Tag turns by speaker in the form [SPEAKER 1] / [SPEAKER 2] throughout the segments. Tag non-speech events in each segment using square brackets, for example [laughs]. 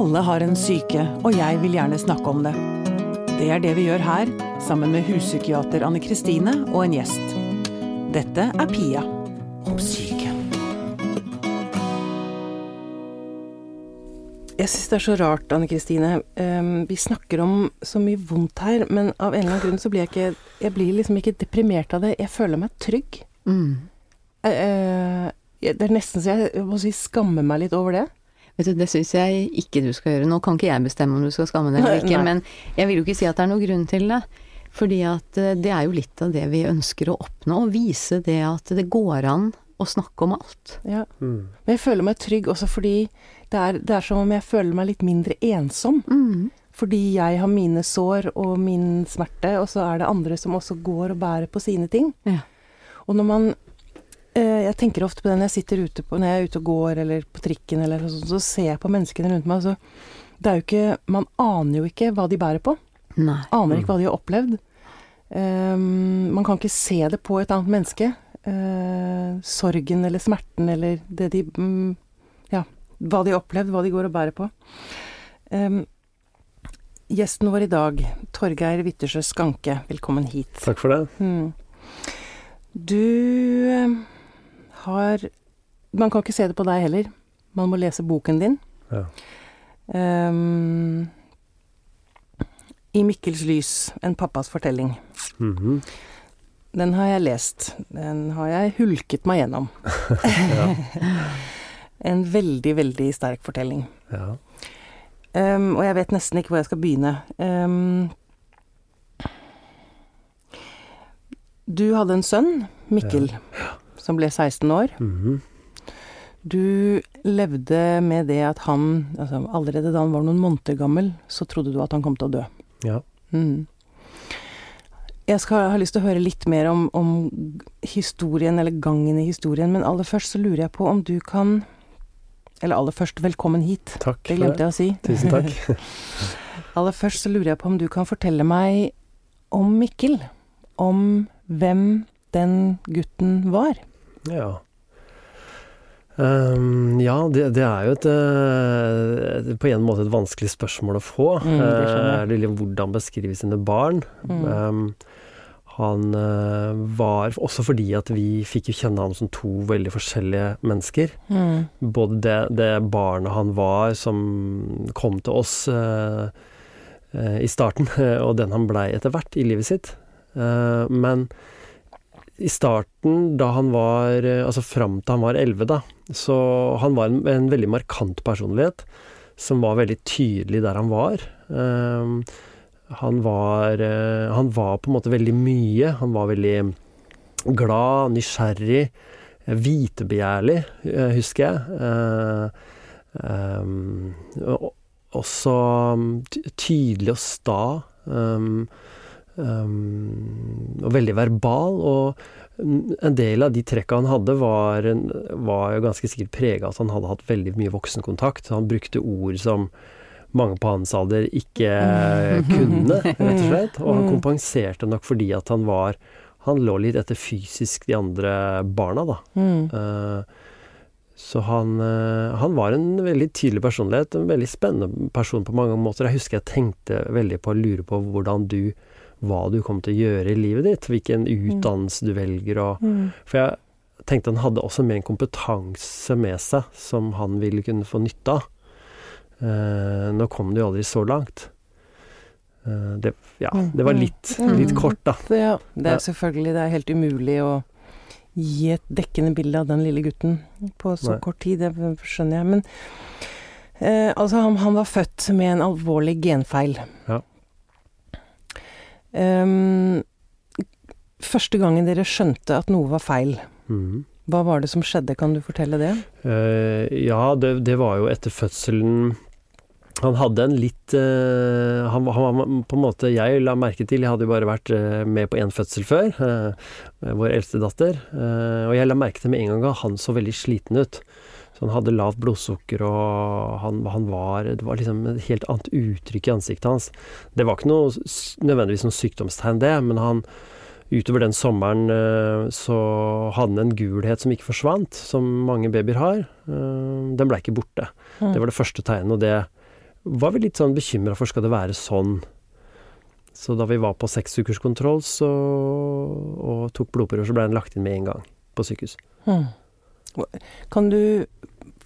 [SPEAKER 1] Alle har en syke, og jeg vil gjerne snakke om det. Det er det vi gjør her, sammen med huspsykiater Anne Kristine og en gjest. Dette er Pia om syke. Jeg syns det er så rart, Anne Kristine. Um, vi snakker om så mye vondt her, men av en eller annen grunn så blir jeg ikke Jeg blir liksom ikke deprimert av det. Jeg føler meg trygg.
[SPEAKER 2] Mm.
[SPEAKER 1] Uh, det er nesten så jeg, jeg må si skammer meg litt over det.
[SPEAKER 2] Vet du, det syns jeg ikke du skal gjøre. Nå kan ikke jeg bestemme om du skal skamme deg eller ikke, men jeg vil jo ikke si at det er noe grunn til det. Fordi at eh, det er jo litt av det vi ønsker å oppnå, å vise det at det går an å snakke om alt.
[SPEAKER 1] Ja. Men jeg føler meg trygg også fordi det er, det er som om jeg føler meg litt mindre ensom.
[SPEAKER 2] Mm.
[SPEAKER 1] Fordi jeg har mine sår og min smerte, og så er det andre som også går og bærer på sine ting.
[SPEAKER 2] Ja.
[SPEAKER 1] Og når man Jeg tenker ofte på det når jeg sitter ute på, når jeg er ute og går, eller på trikken, eller sånn, så ser jeg på menneskene rundt meg, så det er jo ikke Man aner jo ikke hva de bærer på.
[SPEAKER 2] Nei.
[SPEAKER 1] Aner ikke hva de har opplevd. Um, man kan ikke se det på et annet menneske. Uh, sorgen eller smerten eller det de um, Ja, hva de har opplevd, hva de går og bærer på. Um, gjesten vår i dag, Torgeir Wittersjø Skanke, velkommen hit.
[SPEAKER 3] Takk for det.
[SPEAKER 1] Mm. Du eh, har Man kan ikke se det på deg heller. Man må lese boken din.
[SPEAKER 3] Ja.
[SPEAKER 1] Um, I Mikkels lys, en pappas fortelling.
[SPEAKER 3] Mhm.
[SPEAKER 1] Den har jeg lest. Den har jeg hulket meg gjennom. [laughs] en veldig, veldig sterk fortelling.
[SPEAKER 3] ja.
[SPEAKER 1] Um, og jeg vet nesten ikke hvor jeg skal begynne. Um, du hadde en sønn, Mikkel, som ble 16 år.
[SPEAKER 3] Mhm.
[SPEAKER 1] Du levde med det at han altså Allerede da han var noen måneder gammel, så trodde du at han kom til å dø.
[SPEAKER 3] ja.
[SPEAKER 1] Mm. Jeg skal, har lyst til å høre litt mer om, om historien, eller gangen i historien, men aller først så lurer jeg på om du kan Eller aller først, velkommen hit.
[SPEAKER 3] Takk
[SPEAKER 1] Det glemte jeg å si.
[SPEAKER 3] Tusen takk. [laughs] [laughs]
[SPEAKER 1] Aller først så lurer jeg på om du kan fortelle meg om Mikkel. Om hvem den gutten var.
[SPEAKER 3] Ja. Um, ja, det, det er jo et uh, På en måte et vanskelig spørsmål å få.
[SPEAKER 1] Mm, det
[SPEAKER 3] eller hvordan beskrive sine barn.
[SPEAKER 1] Mm.
[SPEAKER 3] Um, han uh, var Også fordi at vi fikk jo kjenne ham som to veldig forskjellige mennesker.
[SPEAKER 1] Mm.
[SPEAKER 3] Både det, det barnet han var, som kom til oss i starten, [laughs] og den han blei etter hvert i livet sitt. Men i starten, da han var eh, Altså fram til han var 11, da, så han var en, en veldig markant personlighet. Som var veldig tydelig der han var. Um, han var uh, Han var på en måte veldig mye. Han var veldig glad, nysgjerrig, hvitebegjærlig eh, husker jeg. Uh, um, også mm, tydelig og sta. Um, um, og veldig verbal. Og mm, en del av de trekka han hadde, var, var jo ganske sikkert prega av at han hadde hatt veldig mye voksenkontakt. Han brukte ord som mange på hans alder ikke kunne, rett og slett. Og han kompenserte nok fordi at han var Han lå litt etter fysisk de andre barna, da.
[SPEAKER 1] Mm.
[SPEAKER 3] Uh, så han, eh, han var en veldig tydelig personlighet, en veldig spennende person på mange måter. Jeg husker jeg tenkte veldig på å lure på hvordan du hva du kommer til å gjøre i livet ditt, hvilken utdannelse du velger og
[SPEAKER 1] Mm.
[SPEAKER 3] For jeg tenkte han hadde også mer en kompetanse med seg som han ville kunne få nytte av. Uh, nå kom det jo aldri så langt. Uh, det, ja, det var litt, litt kort, da.
[SPEAKER 1] Ja, det er selvfølgelig det er helt umulig å gi et dekkende bilde av den lille gutten på så
[SPEAKER 3] Nei.
[SPEAKER 1] kort tid, det skjønner jeg. Men eh, altså, han, han var født med en alvorlig genfeil.
[SPEAKER 3] Ja.
[SPEAKER 1] Ehm, første gangen dere skjønte at noe var feil,
[SPEAKER 3] mm.
[SPEAKER 1] hva var det som skjedde, kan du fortelle det?
[SPEAKER 3] Uh, ja, det, det var jo etter fødselen Han hadde en litt uh, han, han på en måte Jeg la merke til, jeg hadde jo bare vært uh, med på én fødsel før, vår eldste datter. og jeg la merke til med en gang at han så veldig sliten ut. Så han hadde lavt blodsukker, og han, han var Det var liksom et helt annet uttrykk i ansiktet hans. Det var ikke noe, nødvendigvis noe sykdomstegn, det, men han Utover den sommeren eh, så hadde han en gulhet som ikke forsvant, som mange babyer har. Eh, Den ble ikke borte.
[SPEAKER 1] Mm.
[SPEAKER 3] Det var det første tegnet, og det var vi litt sånn bekymra for skal det være sånn. Så da vi var på seksukerskontroll og tok blodprøver, så ble den lagt inn med en gang på sykehus.
[SPEAKER 1] Mm. Kan du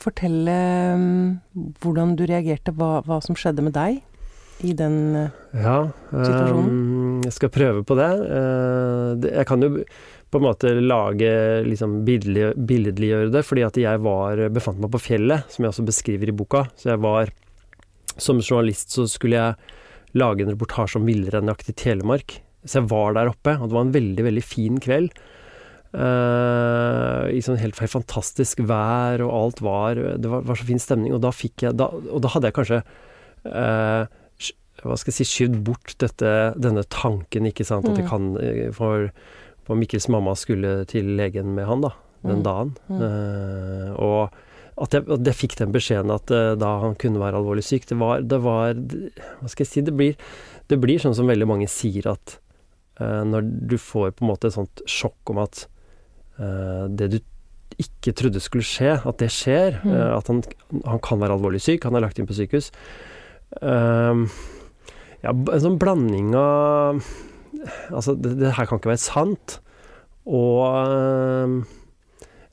[SPEAKER 1] fortelle um, hvordan du reagerte, hva, hva, som skjedde med deg i den uh,
[SPEAKER 3] ja, situasjonen? Um, jeg skal prøve på det. Uh, det. Jeg kan jo på en måte lage liksom billedliggjøre det, fordi at jeg var, befant meg på fjellet, som jeg også beskriver i boka. Så jeg var Som journalist så skulle jeg lage en reportasje om villreinjakt i Telemark. Så jeg var der oppe, og det var en veldig, veldig fin kveld. Uh, I sånn helt, helt, fantastisk vær, og alt var Det var, var, så fin stemning. Og da jeg da, Og da hadde jeg kanskje uh, Hva skal jeg si Skyvd bort dette, denne tanken, ikke sant, at jeg mm. kan eh, For, for Mikkels mamma skulle til legen med han, da, den mm. dagen. Uh, og at jeg, at jeg, fikk den beskjeden at da han kunne være alvorlig syk, det var, det var Hva skal jeg si Det blir, det blir sånn som veldig mange sier at når du får på en måte et sånt sjokk om at det du ikke trodde skulle skje, at det skjer. Mm. Eh, at han, han, kan være alvorlig syk, han er lagt inn på sykehus. Uh, ja, en sånn blanding av Altså, det, det, her kan ikke være sant. Og uh,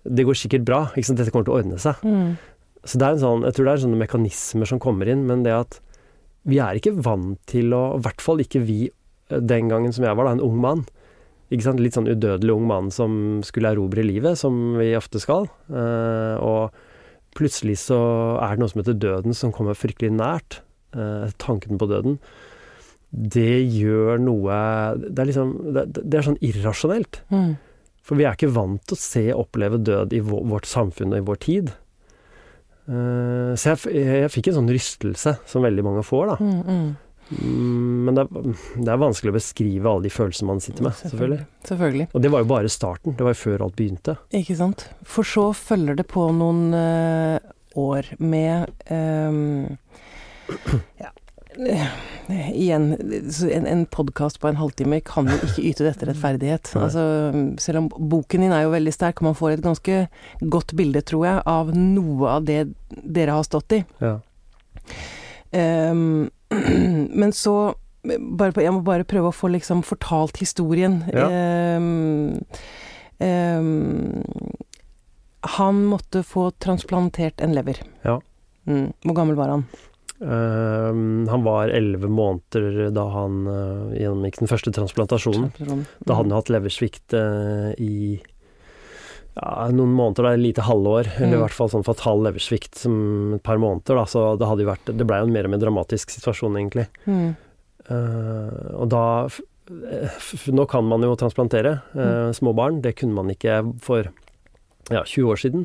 [SPEAKER 3] det går sikkert bra. Dette kommer til å ordne seg. Mm. Så det er en sånn, jeg tror det er sånne mekanismer som kommer inn, men det at vi er ikke vant til å I hvert fall ikke vi den gangen som jeg var da, en ung mann litt sånn udødelig ung mann som skulle erobre livet, som vi ofte skal. Eh, og plutselig så er det noe som heter døden, som kommer fryktelig nært. Eh, tanken på døden. Det gjør noe Det er liksom Det, det er sånn irrasjonelt. Mm. For vi er ikke vant til å se og oppleve død i vårt samfunn og i vår tid. Uh, så jeg, jeg, jeg, fikk en sånn rystelse, som veldig mange får, da. Mm, mm. Mm, men det er, det er, vanskelig å beskrive alle de følelsene man sitter med, selvfølgelig.
[SPEAKER 1] selvfølgelig.
[SPEAKER 3] Og det var jo bare starten. Det var jo før alt begynte.
[SPEAKER 1] Ikke sant. For så følger det på noen uh, år med um, ja, Igjen, en, en podkast på en halvtime kan jo ikke yte dette rettferdighet. Altså, selv om boken din er jo veldig sterk, og man får et ganske godt bilde, tror jeg, av noe av det dere har stått i. Ja. Um, [clears throat] men så bare, Jeg må bare prøve å få liksom fortalt historien. Ja. Um, um, han måtte få transplantert en lever.
[SPEAKER 3] Ja.
[SPEAKER 1] Mm. Hvor gammel var han?
[SPEAKER 3] Uh, han var elleve måneder da han uh, gjennomgikk den første transplantasjonen. Mm. Da hadde han hatt leversvikt uh, i ja, noen måneder, da, et lite halvår, mm. eller i mm. hvert fall sånn fatal leversvikt som et par måneder, da, så det hadde jo vært Det blei jo en mer og mer dramatisk situasjon, egentlig. Mm. Uh, og da Nå kan man jo transplantere uh, små barn, det kunne man ikke for ja, 20 år siden.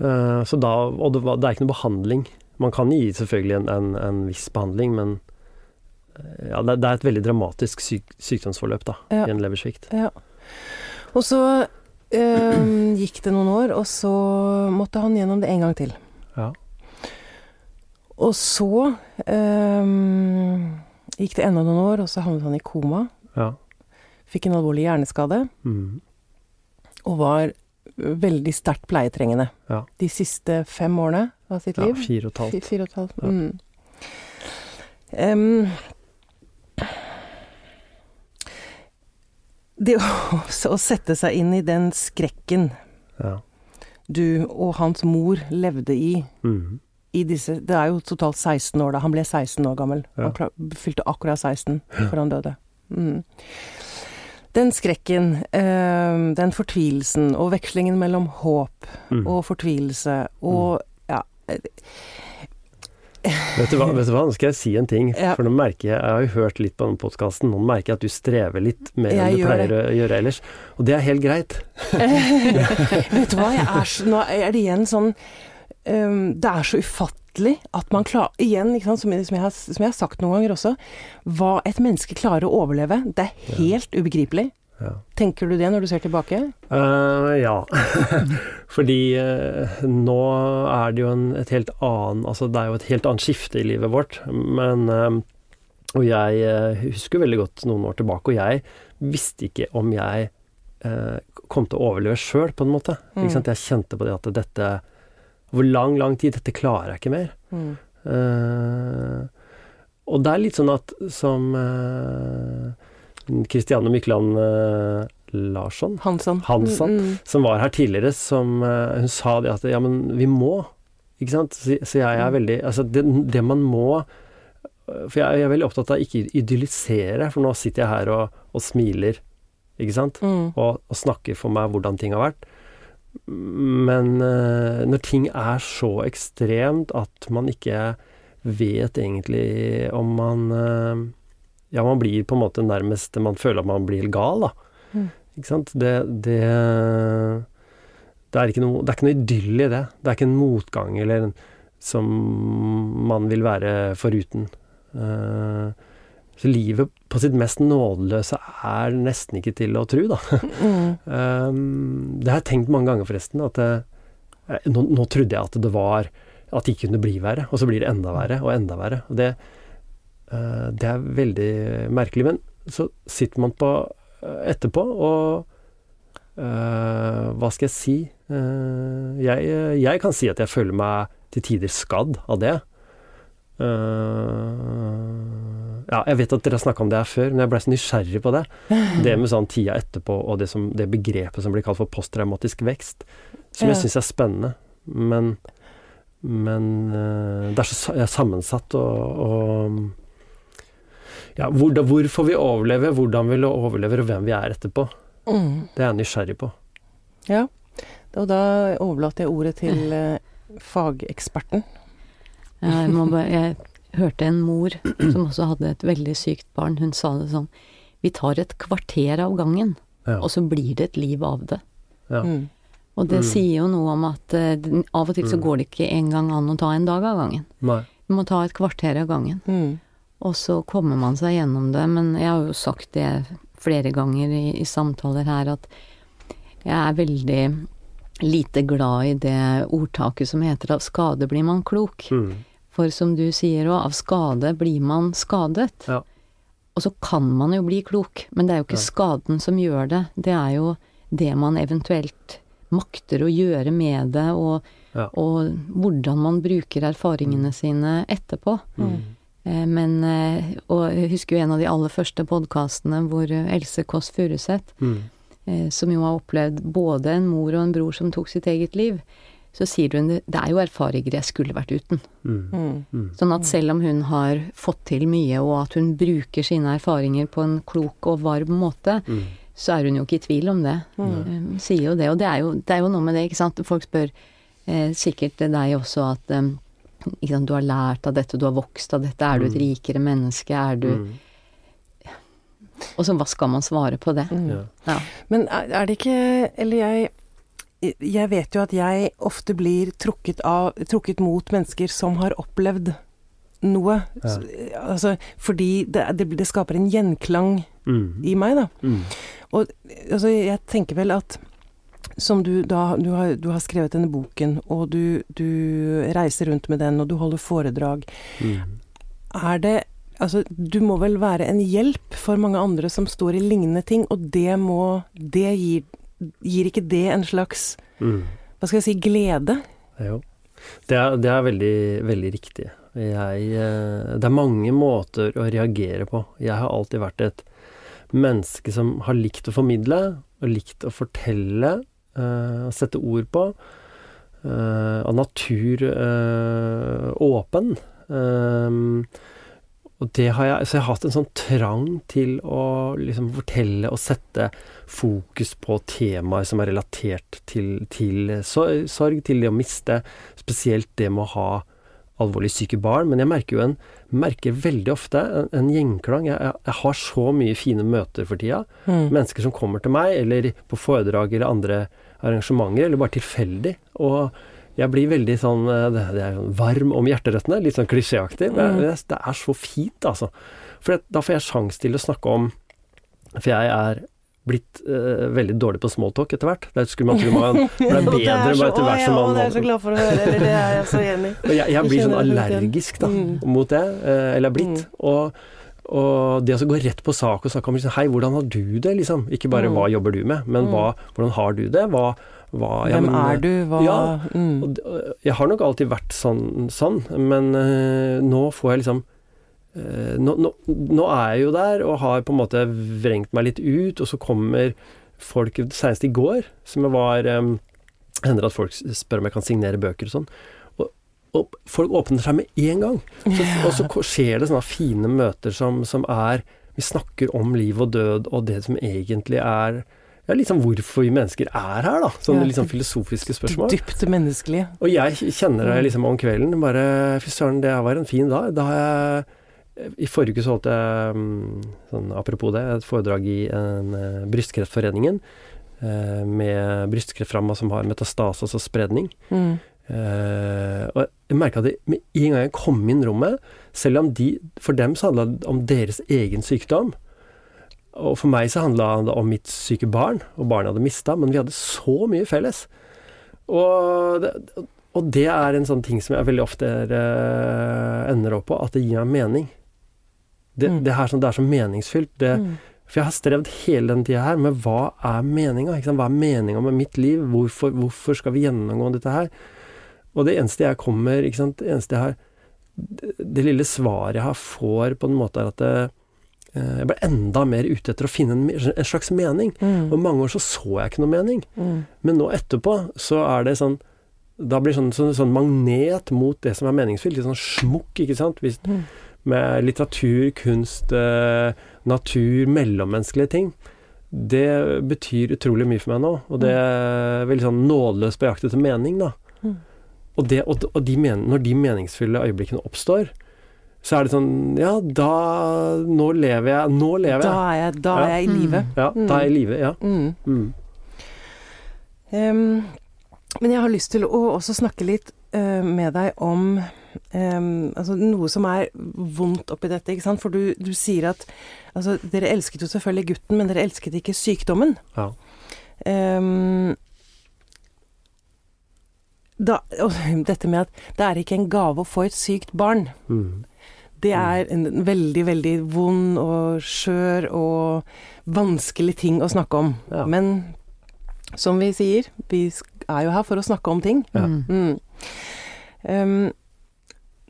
[SPEAKER 3] Uh, så da Og det, var, det, er ikke noe behandling. Man kan gi selvfølgelig en, en, en viss behandling, men ja, det, det, er et veldig dramatisk syk, sykdomsforløp da, ja. i en leversvikt.
[SPEAKER 1] Ja. Og så Um, gikk det noen år, og så måtte han gjennom det en gang til.
[SPEAKER 3] Ja.
[SPEAKER 1] Og så um, gikk det enda noen år, og så havnet han i koma.
[SPEAKER 3] Ja.
[SPEAKER 1] Fikk en alvorlig hjerneskade.
[SPEAKER 3] Mm.
[SPEAKER 1] Og var veldig sterkt pleietrengende
[SPEAKER 3] ja.
[SPEAKER 1] de siste fem årene av sitt liv.
[SPEAKER 3] Ja, fire og et halvt.
[SPEAKER 1] Fire og et halvt. Mm. Um, det å, å, sette seg inn i den skrekken
[SPEAKER 3] ja.
[SPEAKER 1] du og hans mor levde i
[SPEAKER 3] mm.
[SPEAKER 1] i disse Det er jo totalt 16 år da. Han ble 16 år gammel. Ja. Han fylte akkurat 16 før han døde. Mm. Den skrekken, øh, den fortvilelsen, og vekslingen mellom håp mm. og fortvilelse og mm. ja
[SPEAKER 3] vet, du hva, vet du hva, nå skal jeg si en ting. Ja. For nå merker jeg Jeg har jo hørt litt på den podkasten. Nå merker jeg at du strever litt mer enn du pleier det. å gjøre ellers. Og det er helt greit. [laughs]
[SPEAKER 1] vet du hva, er så, nå er det igjen sånn um, Det er så ufattelig at man klarer Igjen, sant, som, som, jeg har, som, jeg har, sagt noen ganger også, hva et menneske klarer å overleve. Det er helt ja. ubegripelig.
[SPEAKER 3] Ja.
[SPEAKER 1] Tenker du det når du ser tilbake?
[SPEAKER 3] Uh, ja. [laughs] Fordi uh, nå er det jo en, et helt annet Altså det er jo et helt annet skifte i livet vårt. Men uh, Og jeg husker veldig godt noen år tilbake, og jeg visste ikke om jeg kom til å overleve sjøl, på en måte. Mm. Jeg kjente på det at dette Over lang, lang tid Dette klarer jeg ikke mer.
[SPEAKER 1] Mm.
[SPEAKER 3] Og det er litt sånn at som Kristiane Mykland Larsson
[SPEAKER 1] Hansson.
[SPEAKER 3] Hansson,
[SPEAKER 1] Mm, mm.
[SPEAKER 3] som var her tidligere, som eh, Hun sa det at ja, men vi må. Ikke sant? Så, så jeg er veldig Altså, det, det man må For jeg, jeg er veldig opptatt av ikke idyllisere, for nå sitter jeg her og, og smiler, ikke sant?
[SPEAKER 1] Mm.
[SPEAKER 3] Og, og snakker for meg hvordan ting har vært. Men eh, når ting er så ekstremt at man ikke vet egentlig om man eh, Ja, man blir på en måte nærmest Man føler at man blir gal, da.
[SPEAKER 1] Mm.
[SPEAKER 3] Ikke sant? Det, det det er, ikke noe, det er ikke noe idyll i det. Det er ikke en motgang eller en, som man vil være foruten. Uh, så livet på sitt mest nådeløse er nesten ikke til å tro, da. [laughs]
[SPEAKER 1] Mm.
[SPEAKER 3] Um, det har jeg tenkt mange ganger, forresten. At det, eh, nå, nå trodde jeg at det var At det ikke kunne bli verre, og så blir det enda verre og enda verre. Og det, det er veldig merkelig. Men så sitter man på eh, etterpå, og eh, hva skal jeg si? Eh, jeg, jeg kan si at jeg føler meg til tider skadd av det. Eh, ja, jeg vet at dere har snakka om det her før, men jeg ble så nysgjerrig på det. [laughs] Det med sånn tida etterpå, og det, som, det begrepet som blir kalt for posttraumatisk vekst, som jeg syns er spennende. Men, men eh, det er så sammensatt og, og ja, hvor, hvorfor vi overlever, hvordan vi overlever, og hvem vi er etterpå.
[SPEAKER 1] Mm.
[SPEAKER 3] Det er jeg nysgjerrig på.
[SPEAKER 1] Ja. Og da overlater jeg ordet til eh, fageksperten.
[SPEAKER 2] Jeg, må bare, jeg hørte en mor som også hadde et veldig sykt barn. Hun sa det sånn Vi tar et kvarter av gangen,
[SPEAKER 3] Ja.
[SPEAKER 2] og så blir det et liv av det.
[SPEAKER 3] Ja.
[SPEAKER 1] Mm.
[SPEAKER 2] Og det
[SPEAKER 3] Mm.
[SPEAKER 2] sier jo noe om at eh, av og til så
[SPEAKER 3] Mm.
[SPEAKER 2] går det ikke en gang an å ta en dag av gangen.
[SPEAKER 3] Nei.
[SPEAKER 2] Vi må ta et kvarter av gangen.
[SPEAKER 1] Mm.
[SPEAKER 2] Og så kommer man seg gjennom det. Men jeg har jo sagt det flere ganger i, i samtaler her at jeg er veldig lite glad i det ordtaket som heter 'av skade blir man klok'.
[SPEAKER 3] Mm.
[SPEAKER 2] For som du sier òg, av skade blir man skadet.
[SPEAKER 3] Ja.
[SPEAKER 2] Og så kan man jo bli klok, men det er jo ikke
[SPEAKER 3] Ja.
[SPEAKER 2] skaden som gjør det. Det er jo det man eventuelt makter å gjøre med det, og,
[SPEAKER 3] Ja.
[SPEAKER 2] og hvordan man bruker erfaringene sine etterpå.
[SPEAKER 3] Mm.
[SPEAKER 2] Eh, Men, eh, og jeg husker jo en av de aller første podkastene hvor eh, Else Kåss Furuseth,
[SPEAKER 3] Mm.
[SPEAKER 2] eh, som jo har opplevd både en mor og en bror som tok sitt eget liv, så sier hun det er jo erfaringer jeg skulle vært uten.
[SPEAKER 3] Mm.
[SPEAKER 1] Mm.
[SPEAKER 3] Mm.
[SPEAKER 2] Sånn at selv om hun har fått til mye, og at hun bruker sine erfaringer på en klok og varm måte,
[SPEAKER 3] Mm.
[SPEAKER 2] så er hun jo ikke i tvil om det.
[SPEAKER 1] Mm.
[SPEAKER 2] Eh, Sier jo det. Og det er jo, det er jo noe med det, ikke sant. Folk spør eh, sikkert deg også at eh, du har lært av dette, du har vokst av dette, er du et
[SPEAKER 3] Mm.
[SPEAKER 2] rikere menneske, er du
[SPEAKER 3] Mm.
[SPEAKER 2] Og så hva skal man svare på det?
[SPEAKER 1] Mm.
[SPEAKER 3] Ja.
[SPEAKER 2] Ja.
[SPEAKER 1] Men er, er det ikke Eller jeg Jeg vet jo at jeg ofte blir trukket, av, trukket mot mennesker som har opplevd noe.
[SPEAKER 3] Ja.
[SPEAKER 1] Altså, fordi det, det, det skaper en gjenklang
[SPEAKER 3] Mm.
[SPEAKER 1] i meg, da.
[SPEAKER 3] Mm.
[SPEAKER 1] Og altså, jeg tenker vel at som du da Du har, du har skrevet denne boken, og du, du reiser rundt med den, og du holder foredrag.
[SPEAKER 3] Mm.
[SPEAKER 1] Er det Altså, du må vel være en hjelp for mange andre som står i lignende ting, og det må Det gir, gir ikke det en slags
[SPEAKER 3] Mm.
[SPEAKER 1] Hva skal jeg si glede?
[SPEAKER 3] Jo. Det er, det er veldig, veldig riktig. Jeg, eh, det er mange måter å reagere på. Jeg har alltid vært et menneske som har likt å formidle, og likt å fortelle, eh, sette ord på. eh, av natur eh, åpen. Um, og det har jeg, så jeg har hatt en sånn trang til å liksom fortelle og sette fokus på temaer som er relatert til, til sorg, til det å miste, spesielt det med å ha alvorlig syke barn. Men jeg merker jo en, merker veldig ofte en, en gjengklang. Jeg, jeg, har så mye fine møter for tida.
[SPEAKER 1] Mm.
[SPEAKER 3] Mennesker som kommer til meg, eller på foredrag eller andre arrangementer, eller bare tilfeldig. Og jeg blir veldig sånn eh, Det det er varm om hjerterøttene, litt sånn klisjéaktig. Men
[SPEAKER 1] Mm.
[SPEAKER 3] det er så fint, altså. For det- da får jeg sjanse til å snakke om For jeg er blitt uh, veldig dårlig på smalltalk etter hvert. Det skulle man tro man ble bedre
[SPEAKER 1] så-
[SPEAKER 3] etter hvert som man
[SPEAKER 1] Det er jeg så glad for å høre. Eller det er jeg så enig i.
[SPEAKER 3] jeg, jeg blir sånn allergisk da,
[SPEAKER 1] Mm.
[SPEAKER 3] mot det, uh, eller er blitt.
[SPEAKER 1] Mm.
[SPEAKER 3] Og, og det å gå rett på sak og snakke om liksom, Hei, hvordan har du det? liksom? Ikke bare
[SPEAKER 1] Mm.
[SPEAKER 3] hva jobber du med, men
[SPEAKER 1] Mm.
[SPEAKER 3] hva, hvordan har du det? Hva, hva ja,
[SPEAKER 1] Hvem
[SPEAKER 3] men,
[SPEAKER 1] er du? Hva
[SPEAKER 3] ja,
[SPEAKER 1] mm.
[SPEAKER 3] Jeg har nok alltid vært sånn, sånn men uh, nå får jeg liksom eh, nå, nå, nå er jeg jo der og har på en måte vrengt meg litt ut, og så kommer folk Senest i går, som jeg var um, Hender at folk spør om jeg kan signere bøker og sånn. Og, og folk åpner seg med en gang. Så, og så skjer det sånne fine møter som, som er Vi snakker om liv og død og det som egentlig er ja, liksom hvorfor vi mennesker er her, da. Sånne
[SPEAKER 1] Ja, liksom
[SPEAKER 3] filosofiske spørsmål.
[SPEAKER 1] Dypt menneskelige.
[SPEAKER 3] Og jeg kjenner det liksom om kvelden. Bare Fy søren, det var en fin dag. Da har jeg I forrige uke så holdt jeg, mm, sånn apropos det, et foredrag i en, eh, Brystkreftforeningen. eh, med brystkreftramma som har metastase, altså spredning.
[SPEAKER 1] Mm.
[SPEAKER 3] Eh, og jeg merka det med en gang jeg kom inn i rommet, selv om de For dem så handla det om deres egen sykdom. Og for meg så handla det om mitt syke barn, og barnet hadde mista, men vi hadde så mye felles. Og det, og det er en sånn ting som jeg veldig ofte eh, ender opp på, at det gir meg mening. Det,
[SPEAKER 1] Mm.
[SPEAKER 3] det, er sånn, det er så meningsfylt. Det,
[SPEAKER 1] Mm.
[SPEAKER 3] for jeg har strevd hele den tida her med hva er meninga? Hva er meninga med mitt liv? Hvorfor, hvorfor skal vi gjennomgå dette her? Og det eneste jeg kommer ikke sant, Det eneste jeg har Det, lille svaret jeg har får, på en måte, er at det, eh, jeg ble enda mer ute etter å finne en, en slags mening.
[SPEAKER 1] Mm.
[SPEAKER 3] Og mange år så så jeg ikke noe mening.
[SPEAKER 1] Mm.
[SPEAKER 3] Men nå etterpå så er det sånn Da blir det sånn, sånn, sånn magnet mot det som er meningsfylt. Litt sånn smukk, ikke sant. Hvis,
[SPEAKER 1] Mm.
[SPEAKER 3] Med litteratur, kunst, eh, natur, mellommenneskelige ting. Det betyr utrolig mye for meg nå. Og det er veldig sånn nådeløst på jakt etter mening, da.
[SPEAKER 1] Mm.
[SPEAKER 3] Og, det, og, og de men, når de meningsfulle øyeblikkene oppstår, så er det sånn Ja, da Nå lever jeg. Nå lever jeg.
[SPEAKER 1] Da er jeg, da er jeg i
[SPEAKER 2] Mm.
[SPEAKER 1] live.
[SPEAKER 3] Ja, da er jeg i live. Ja.
[SPEAKER 1] Mm.
[SPEAKER 3] Mm.
[SPEAKER 1] Um, men jeg har lyst til å også snakke litt uh, med deg om em, altså noe som er vondt oppi dette, ikke sant. For du, du sier at altså, dere elsket jo selvfølgelig gutten, men dere elsket ikke sykdommen.
[SPEAKER 3] Ja.
[SPEAKER 1] Um, da, [laughs] dette med at det er ikke en gave å få et sykt barn.
[SPEAKER 3] Mm.
[SPEAKER 1] Det er en veldig, veldig vond og skjør og vanskelig ting å snakke om.
[SPEAKER 3] Ja.
[SPEAKER 1] Men som vi sier, vi er jo her for å snakke om ting.
[SPEAKER 3] Ja.
[SPEAKER 2] Mm.
[SPEAKER 1] Um,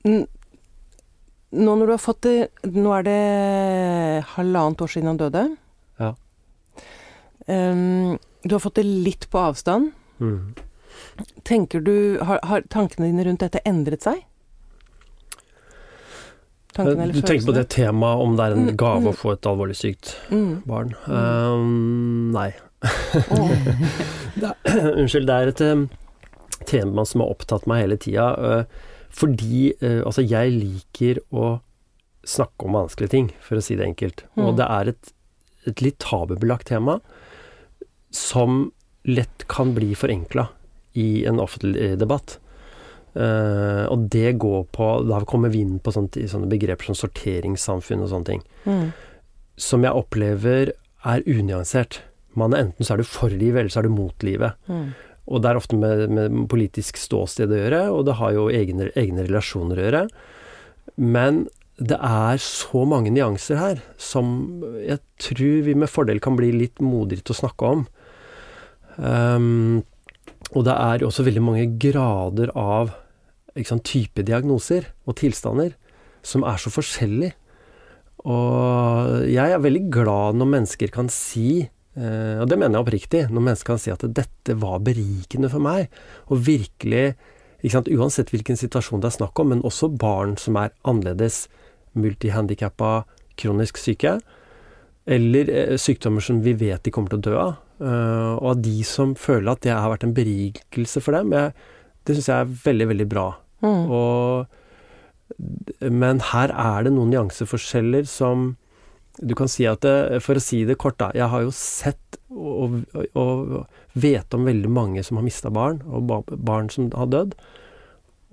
[SPEAKER 1] nå når du har fått det Nå er det halvannet år siden han døde.
[SPEAKER 3] Ja.
[SPEAKER 1] Um, du har fått det litt på avstand.
[SPEAKER 3] Mm.
[SPEAKER 1] Tenker du Har, har tankene dine rundt dette endret seg? Tankene eller
[SPEAKER 3] Du tenker på det temaet om det er en
[SPEAKER 1] Mm,
[SPEAKER 3] gave
[SPEAKER 1] mm.
[SPEAKER 3] å få et alvorlig sykt
[SPEAKER 1] Mm.
[SPEAKER 3] barn? Um, nei.
[SPEAKER 1] Oh. [laughs]
[SPEAKER 3] Det er, [clears throat] unnskyld, det er et um, tema som har opptatt meg hele tida. Uh, fordi uh, altså, jeg liker å snakke om vanskelige ting, for å si det enkelt.
[SPEAKER 1] Mm.
[SPEAKER 3] Og det er et, et litt tabubelagt tema som lett kan bli forenkla i en offentlig debatt. Uh, og det går på Da kommer vi inn på sånne, sånne begreper som sorteringssamfunn og sånne ting
[SPEAKER 1] Mm.
[SPEAKER 3] som jeg opplever er unyansert. Man er Enten så er du for livet, eller så er du mot livet.
[SPEAKER 1] Mm.
[SPEAKER 3] Og det er ofte med, med politisk ståsted å gjøre, og det har jo egne, egne relasjoner å gjøre. Men det er så mange nyanser her som jeg tror vi med fordel kan bli litt modigere til å snakke om. Um, og det er også veldig mange grader av sant, type diagnoser og tilstander som er så forskjellige. Og jeg er veldig glad når mennesker kan si, eh, og det mener jeg oppriktig, når mennesker kan si at dette var berikende for meg, og virkelig sant, Uansett hvilken situasjon det er snakk om, men også barn som er annerledes, multihandikappa, kronisk syke, eller uh, sykdommer som vi vet de kommer til å dø av. Uh, og av de som føler at det har vært en berikelse for dem, jeg, det syns jeg er veldig, veldig bra.
[SPEAKER 1] Mm.
[SPEAKER 3] Og, men her er det noen nyanseforskjeller som Du kan si at For å si det kort, da. Jeg har jo sett og, og, og vet om veldig mange som har mista barn, og barn som har dødd.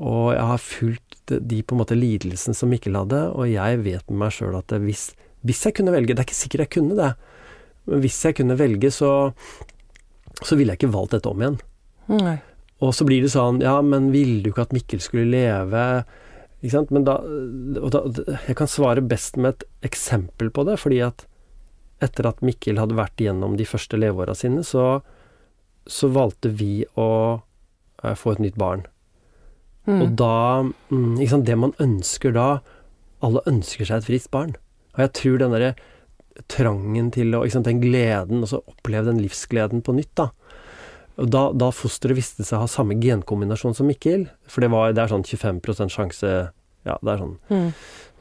[SPEAKER 3] Og jeg har fulgt de, på en måte lidelsene som Mikkel hadde, og jeg vet med meg sjøl at hvis, hvis jeg kunne velge Det er ikke sikkert jeg kunne det, men hvis jeg kunne velge, så, så ville jeg ikke valgt dette om igjen.
[SPEAKER 1] Nei.
[SPEAKER 3] Og så blir det sånn Ja, men ville du ikke at Mikkel skulle leve? Ikke sant? Men da, da Jeg kan svare best med et eksempel på det, fordi at etter at Mikkel hadde vært gjennom de første leveåra sine, så så valgte vi å eh, få et nytt barn.
[SPEAKER 1] Mm.
[SPEAKER 3] Og da mm, ikke sant, Det man ønsker da Alle ønsker seg et friskt barn. Og jeg tror den derre trangen til å Den gleden, og så oppleve den livsgleden på nytt, da. Og da, da fosteret viste seg å ha samme genkombinasjon som Mikkel, for det, var, det er sånn 25% sjanse Ja, det er sånn
[SPEAKER 1] Mm.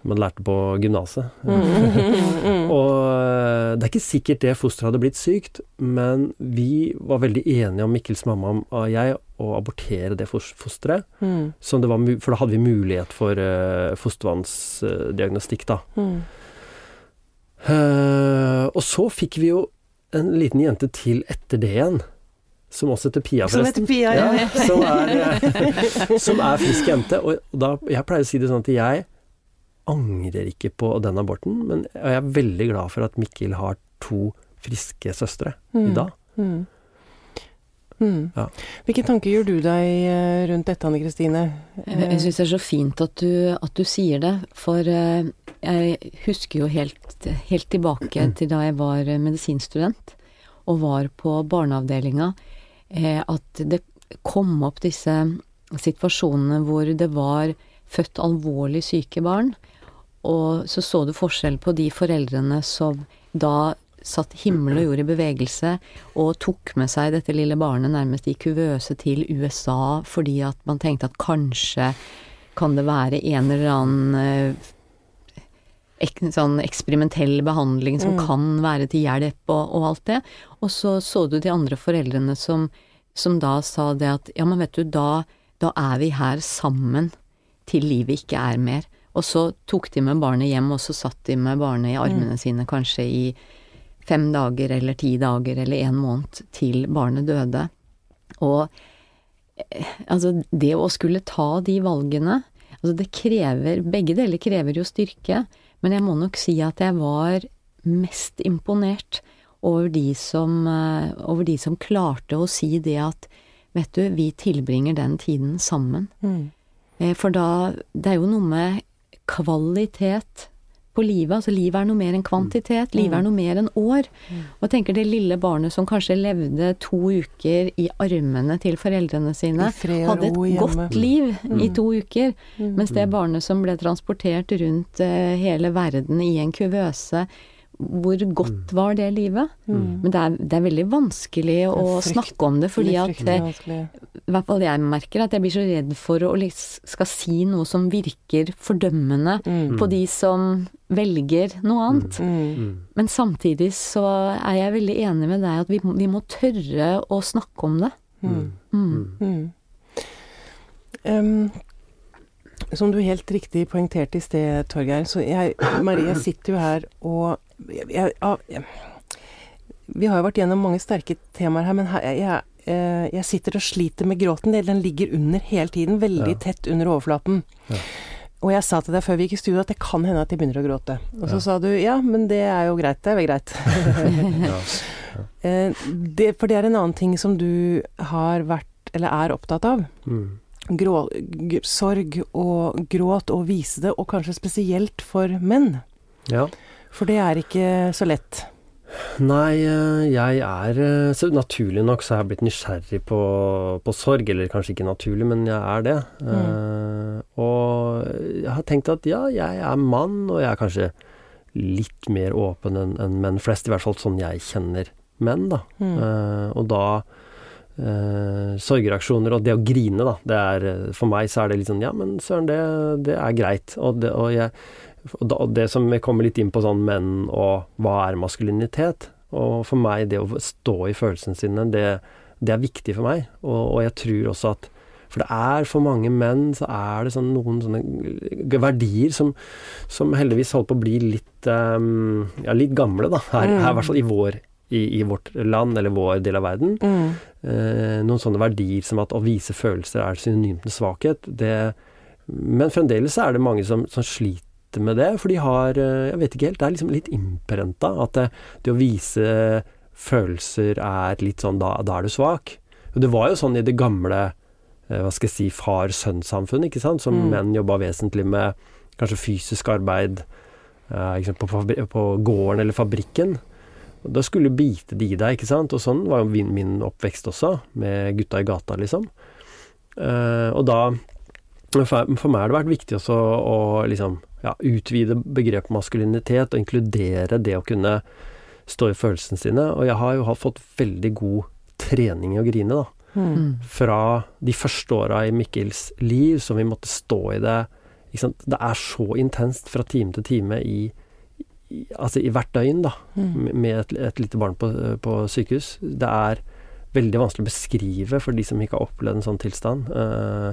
[SPEAKER 3] man lærte på gymnaset.
[SPEAKER 1] Mm, [laughs] mm.
[SPEAKER 3] Og øh, det er ikke sikkert det fosteret hadde blitt sykt, men vi var veldig enige om Mikkels mamma og jeg å abortere det fos- fosteret.
[SPEAKER 1] Mm.
[SPEAKER 3] Det var, for da hadde vi mulighet for uh, fostervannsdiagnostikk, da.
[SPEAKER 1] Mm.
[SPEAKER 3] Uh, og så fikk vi jo en liten jente til etter det igjen. Som også heter Pia,
[SPEAKER 1] Som heter
[SPEAKER 3] forresten.
[SPEAKER 1] Pia, ja.
[SPEAKER 3] Ja, som, er, eh, som er frisk jente. Og da, jeg pleier å si det sånn at jeg angrer ikke på den aborten, men jeg er veldig glad for at Mikkel har to friske søstre i
[SPEAKER 1] Mm.
[SPEAKER 3] dag.
[SPEAKER 1] Mm. Mm.
[SPEAKER 3] Ja.
[SPEAKER 1] Hvilke tanker gjør du deg eh, rundt dette, Anne Kristine?
[SPEAKER 2] Jeg, jeg syns det er så fint at du, at du sier det, for eh, jeg husker jo helt, helt tilbake [clears throat] til da jeg var eh, medisinstudent og var på barneavdelinga, eh, at det kom opp disse situasjonene hvor det var født alvorlig syke barn, og så så du forskjell på de foreldrene som da satt himmel og jord i bevegelse og tok med seg dette lille barnet nærmest i kuvøse til USA fordi at man tenkte at kanskje kan det være en eller annen eh, ek, sånn eksperimentell behandling som
[SPEAKER 1] Mm.
[SPEAKER 2] kan være til hjelp og, og alt det. Og så så du de andre foreldrene som, som da sa det at ja, men vet du, da, da er vi her sammen til livet ikke er mer. Og så tok de med barnet hjem, og så satt de med barnet i armene sine kanskje i fem dager eller ti dager eller en måned til barnet døde. Og eh, altså, det å skulle ta de valgene Altså, det krever Begge deler krever jo styrke, men jeg må nok si at jeg var mest imponert over de som, eh, over de som klarte å si det at Vet du, vi tilbringer den tiden sammen.
[SPEAKER 1] Mm.
[SPEAKER 2] Eh, For da Det er jo noe med kvalitet på livet. Altså livet er noe mer enn kvantitet. Livet er noe mer enn år. Og jeg tenker det lille barnet som kanskje levde to uker i armene til foreldrene sine,
[SPEAKER 1] fred
[SPEAKER 2] hadde et godt liv i to uker.
[SPEAKER 1] Mm.
[SPEAKER 2] Mens det barnet som ble transportert rundt eh, hele verden i en kuvøse, hvor godt var det livet?
[SPEAKER 1] Mm.
[SPEAKER 2] Men det er, det er veldig vanskelig å
[SPEAKER 1] frykt-
[SPEAKER 2] snakke om det, fordi at eh, i hvert fall jeg merker at jeg blir så redd for å skal si noe som virker fordømmende
[SPEAKER 1] Mm.
[SPEAKER 2] på de som velger noe annet.
[SPEAKER 1] Mm.
[SPEAKER 3] Mm.
[SPEAKER 2] Men samtidig så er jeg veldig enig med deg at vi, vi må tørre å snakke om det.
[SPEAKER 1] Mm.
[SPEAKER 2] Mm.
[SPEAKER 1] Mm. Em, som du helt riktig poengterte i sted, Torgeir, så jeg Marie sitter jo her og jeg, jeg, Vi har jo vært gjennom mange sterke temaer her, men her, jeg, jeg, eh, sitter og sliter med gråten. Den ligger under hele tiden, veldig
[SPEAKER 3] Ja.
[SPEAKER 1] tett under overflaten.
[SPEAKER 3] Ja.
[SPEAKER 1] Og jeg sa til deg før vi gikk i studio at det kan hende at jeg begynner å gråte. Og så
[SPEAKER 3] Ja.
[SPEAKER 1] sa du ja, men det er jo greit. Det er vel greit. [laughs]
[SPEAKER 3] Ja. [laughs]
[SPEAKER 1] Eh, det, for det er en annen ting som du har vært, eller er opptatt av.
[SPEAKER 3] Mm.
[SPEAKER 1] Grå, sorg og gråt, og vise det, og kanskje spesielt for menn.
[SPEAKER 3] ja.
[SPEAKER 1] For det er ikke så lett.
[SPEAKER 3] Nei, eh, jeg er eh, så Naturlig nok så har jeg blitt nysgjerrig på, på sorg. Eller kanskje ikke naturlig, men jeg er det. Eh, og jeg har tenkt at ja, jeg er mann, og jeg er kanskje litt mer åpen enn en menn flest. I hvert fall sånn jeg kjenner menn, da.
[SPEAKER 1] Mm.
[SPEAKER 3] Uh, og da uh, Sorgreaksjoner og det å grine, da. Det er, for meg så er det litt sånn Ja, men søren, det, det er greit. Og det, og jeg, og det som jeg kommer litt inn på sånn menn og hva er maskulinitet. Og for meg, det å stå i følelsene sine, det, det er viktig for meg. Og, og jeg tror også at For det er for mange menn, så er det sånn noen sånne verdier som, som heldigvis holder på å bli litt um, Ja, litt gamle, da. Her,
[SPEAKER 1] Mm.
[SPEAKER 3] her i hvert fall i vår i, i vårt land, eller vår del av verden.
[SPEAKER 1] Mm.
[SPEAKER 3] Eh, noen sånne verdier som at å vise følelser er synonymt med svakhet. Det, men fremdeles er det mange som, som sliter med det, for de har eh, Jeg vet ikke helt, det er liksom litt innprenta at det, det å vise følelser er litt sånn Da, da er du svak. Og det var jo sånn i det gamle eh, hva skal jeg si, far-sønn-samfunnet, ikke sant, som
[SPEAKER 1] Mm.
[SPEAKER 3] menn jobba vesentlig med kanskje fysisk arbeid eh, på, på gården eller fabrikken. Da skulle du bite de i deg, ikke sant. Og sånn var jo min, oppvekst også, med gutta i gata, liksom. Eh, og da for, for meg har det vært viktig også å liksom ja, utvide begrepet maskulinitet og inkludere det å kunne stå i følelsene sine. Og jeg har jo fått veldig god trening i å grine, da.
[SPEAKER 2] Mm.
[SPEAKER 3] Fra de første åra i Mikkels liv, som vi måtte stå i det ikke sant? Det er så intenst fra time til time i, i Altså i hvert døgn, da,
[SPEAKER 1] Mm.
[SPEAKER 3] med et, et lite barn på, på sykehus. Det er veldig vanskelig å beskrive for de som ikke har opplevd en sånn tilstand. Uh,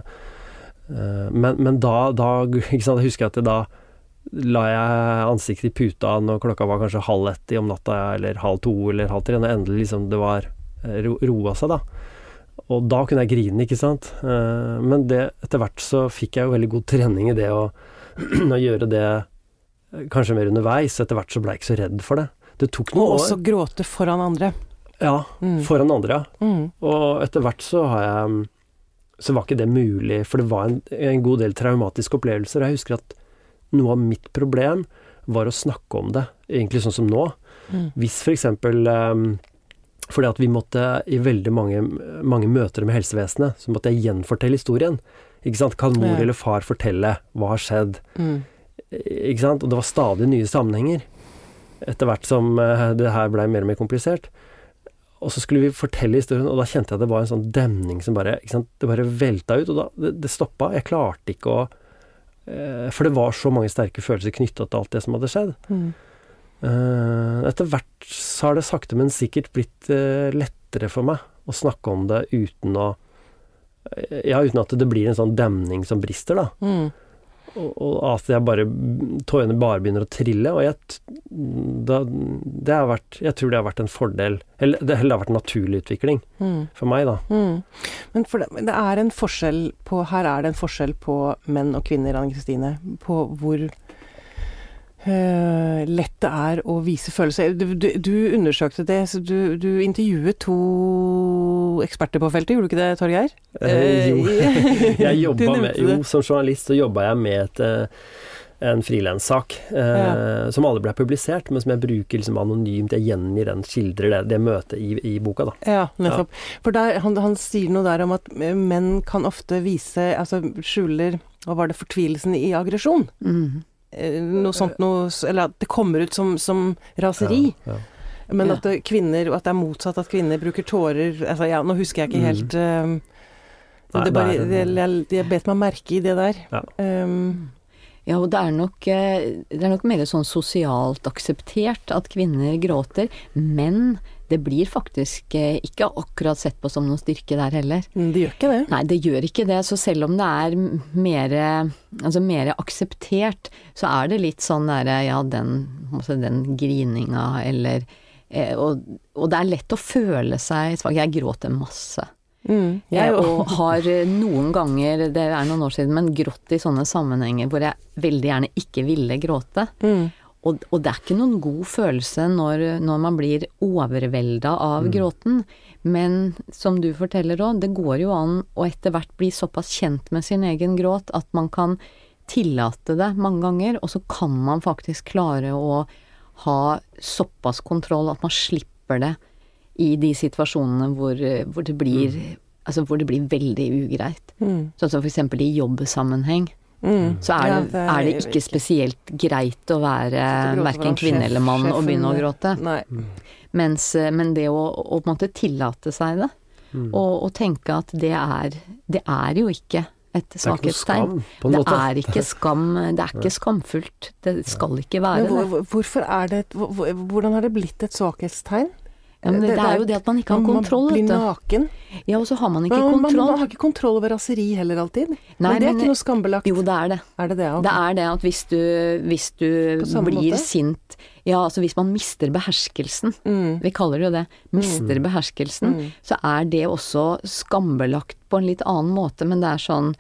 [SPEAKER 3] eh, men, men da, da ikke sant, Jeg husker at det da la jeg ansiktet i puta når klokka var kanskje halv ett om natta, eller halv to eller halv tre, når endelig liksom det var eh, ro, roa seg, da. Og da kunne jeg grine, ikke sant. Eh, men det, etter hvert så fikk jeg jo veldig god trening i det å, [clears throat] å gjøre det eh, kanskje mer underveis. Etter hvert så ble jeg ikke så redd for det. Det tok
[SPEAKER 1] Og
[SPEAKER 3] noen
[SPEAKER 1] også
[SPEAKER 3] år.
[SPEAKER 1] gråte foran andre.
[SPEAKER 3] Ja,
[SPEAKER 1] Mm.
[SPEAKER 3] foran andre, ja.
[SPEAKER 1] Mm.
[SPEAKER 3] Og etter hvert så har jeg Så var ikke det mulig, for det var en, en god del traumatiske opplevelser. Og jeg husker at noe av mitt problem var å snakke om det, egentlig sånn som nå.
[SPEAKER 1] Mm.
[SPEAKER 3] Hvis for eksempel um, fordi at vi måtte i veldig mange, mange møter med helsevesenet, så måtte jeg gjenfortelle historien. Ikke sant? Kan mor
[SPEAKER 1] Ja.
[SPEAKER 3] eller far fortelle hva har skjedd?
[SPEAKER 1] Mm.
[SPEAKER 3] Ikke sant? Og det var stadig nye sammenhenger. Etter hvert som eh, det her blei mer og mer komplisert. Og så skulle vi fortelle historien, og da kjente jeg at det var en sånn demning som bare? Det bare velta ut. Og da det, det stoppa. Jeg klarte ikke å For det var så mange sterke følelser knytta til alt det som hadde skjedd.
[SPEAKER 1] Mm.
[SPEAKER 3] Eh, etter hvert så har det sakte, men sikkert blitt eh, lettere for meg å snakke om det uten å eh, Ja, uten at det blir en sånn demning som brister, da.
[SPEAKER 1] Mm.
[SPEAKER 3] Og, og at jeg bare Tårene bare begynner å trille. Og jeg, da, det har vært Jeg tror det har vært en fordel Eller det, eller det har vært en naturlig utvikling
[SPEAKER 1] Mm.
[SPEAKER 3] for meg, da.
[SPEAKER 1] Mm. Men for det, det er en forskjell på Her er det en forskjell på menn og kvinner, Anne Kristine. På hvor eh, lett det er å vise følelser. Du, du, du undersøkte det, så du, du intervjuet to eksperter på feltet, gjorde du ikke det, Torgeir?
[SPEAKER 3] Eh, jo,
[SPEAKER 1] Eh, [laughs]
[SPEAKER 3] jeg [laughs] jobba med Jo, som journalist så jobba jeg med et, en frilanssak eh, som aldri ble publisert, men som jeg bruker liksom anonymt. Jeg gjengir den, skildrer det, det møtet i, i boka, da.
[SPEAKER 1] Ja, nettopp. For der, han, han sier noe der om at menn kan ofte vise Altså skjuler Hva var det? Fortvilelsen i aggresjon.
[SPEAKER 2] Mm.
[SPEAKER 1] Eh, Noe sånt noe Eller at det kommer ut som, som raseri.
[SPEAKER 3] Ja, ja.
[SPEAKER 1] Men
[SPEAKER 2] Ja.
[SPEAKER 1] at det, kvinner At det er motsatt, at kvinner bruker tårer altså, ja, Nå husker jeg ikke
[SPEAKER 3] Mm.
[SPEAKER 1] helt Det
[SPEAKER 3] Nei,
[SPEAKER 1] det, bare,
[SPEAKER 3] det
[SPEAKER 1] det, jeg, jeg bet meg merke i det der.
[SPEAKER 3] Ja.
[SPEAKER 1] Um,
[SPEAKER 2] Ja, og det er, nok, eh, det er nok mer sånn sosialt akseptert at kvinner gråter, men det blir faktisk eh, ikke akkurat sett på som noen styrke der heller.
[SPEAKER 1] det gjør ikke det.
[SPEAKER 2] Nei, det gjør ikke det. Så selv om det er mer, altså mer akseptert, så er det litt sånn derre ja, den, den grininga eller eh, og, og det er lett å føle seg svak. Jeg gråter masse.
[SPEAKER 1] Mm, jeg
[SPEAKER 2] og har eh, noen ganger, det er noen år siden, men grått i sånne sammenhenger hvor jeg veldig gjerne ikke ville gråte.
[SPEAKER 1] Mm,
[SPEAKER 2] Og, og det er ikke noen god følelse når, når man blir overvelda av gråten. Men som du forteller òg, det går jo an å etter hvert bli såpass kjent med sin egen gråt at man kan tillate det mange ganger, og så kan man faktisk klare å ha såpass kontroll at man slipper det i de situasjonene hvor, hvor det blir Altså hvor det blir veldig ugreit.
[SPEAKER 1] mm,
[SPEAKER 2] Sånn som for eksempel i jobbsammenheng
[SPEAKER 1] mm.
[SPEAKER 2] så er,
[SPEAKER 1] Ja,
[SPEAKER 2] det, er det ikke spesielt greit å være verken kvinne eller mann og begynne å gråte.
[SPEAKER 1] Nei.
[SPEAKER 2] Mens, eh, men det å, å på en måte tillate seg det,
[SPEAKER 3] Mm.
[SPEAKER 2] og, og tenke at det er Det er jo ikke et
[SPEAKER 3] Det
[SPEAKER 2] svakhetstegn. Det er ikke skam, det er ikke skamfullt. Det skal ikke
[SPEAKER 1] Men
[SPEAKER 2] være
[SPEAKER 1] hvor,
[SPEAKER 2] det.
[SPEAKER 1] hvor- hvorfor er det et, hvor, hvor- Hvordan har det blitt et svakhetstegn?
[SPEAKER 2] Ja, men det, det er jo det at man ikke har kontroll,
[SPEAKER 1] Man blir naken.
[SPEAKER 2] Ja, og så har man ikke
[SPEAKER 1] Men man, man, har ikke kontroll over raseri heller alltid.
[SPEAKER 2] Nei,
[SPEAKER 1] men det er
[SPEAKER 2] men-
[SPEAKER 1] ikke noe skambelagt.
[SPEAKER 2] Jo, det er det.
[SPEAKER 1] Er det det? okay.
[SPEAKER 2] Det er det at hvis du, hvis du blir
[SPEAKER 1] måte?
[SPEAKER 2] sint Ja, altså hvis man mister beherskelsen,
[SPEAKER 1] Mm.
[SPEAKER 2] vi kaller det jo det, mister beherskelsen,
[SPEAKER 1] Mm.
[SPEAKER 2] så er det også skambelagt på en litt annen måte, men det er sånn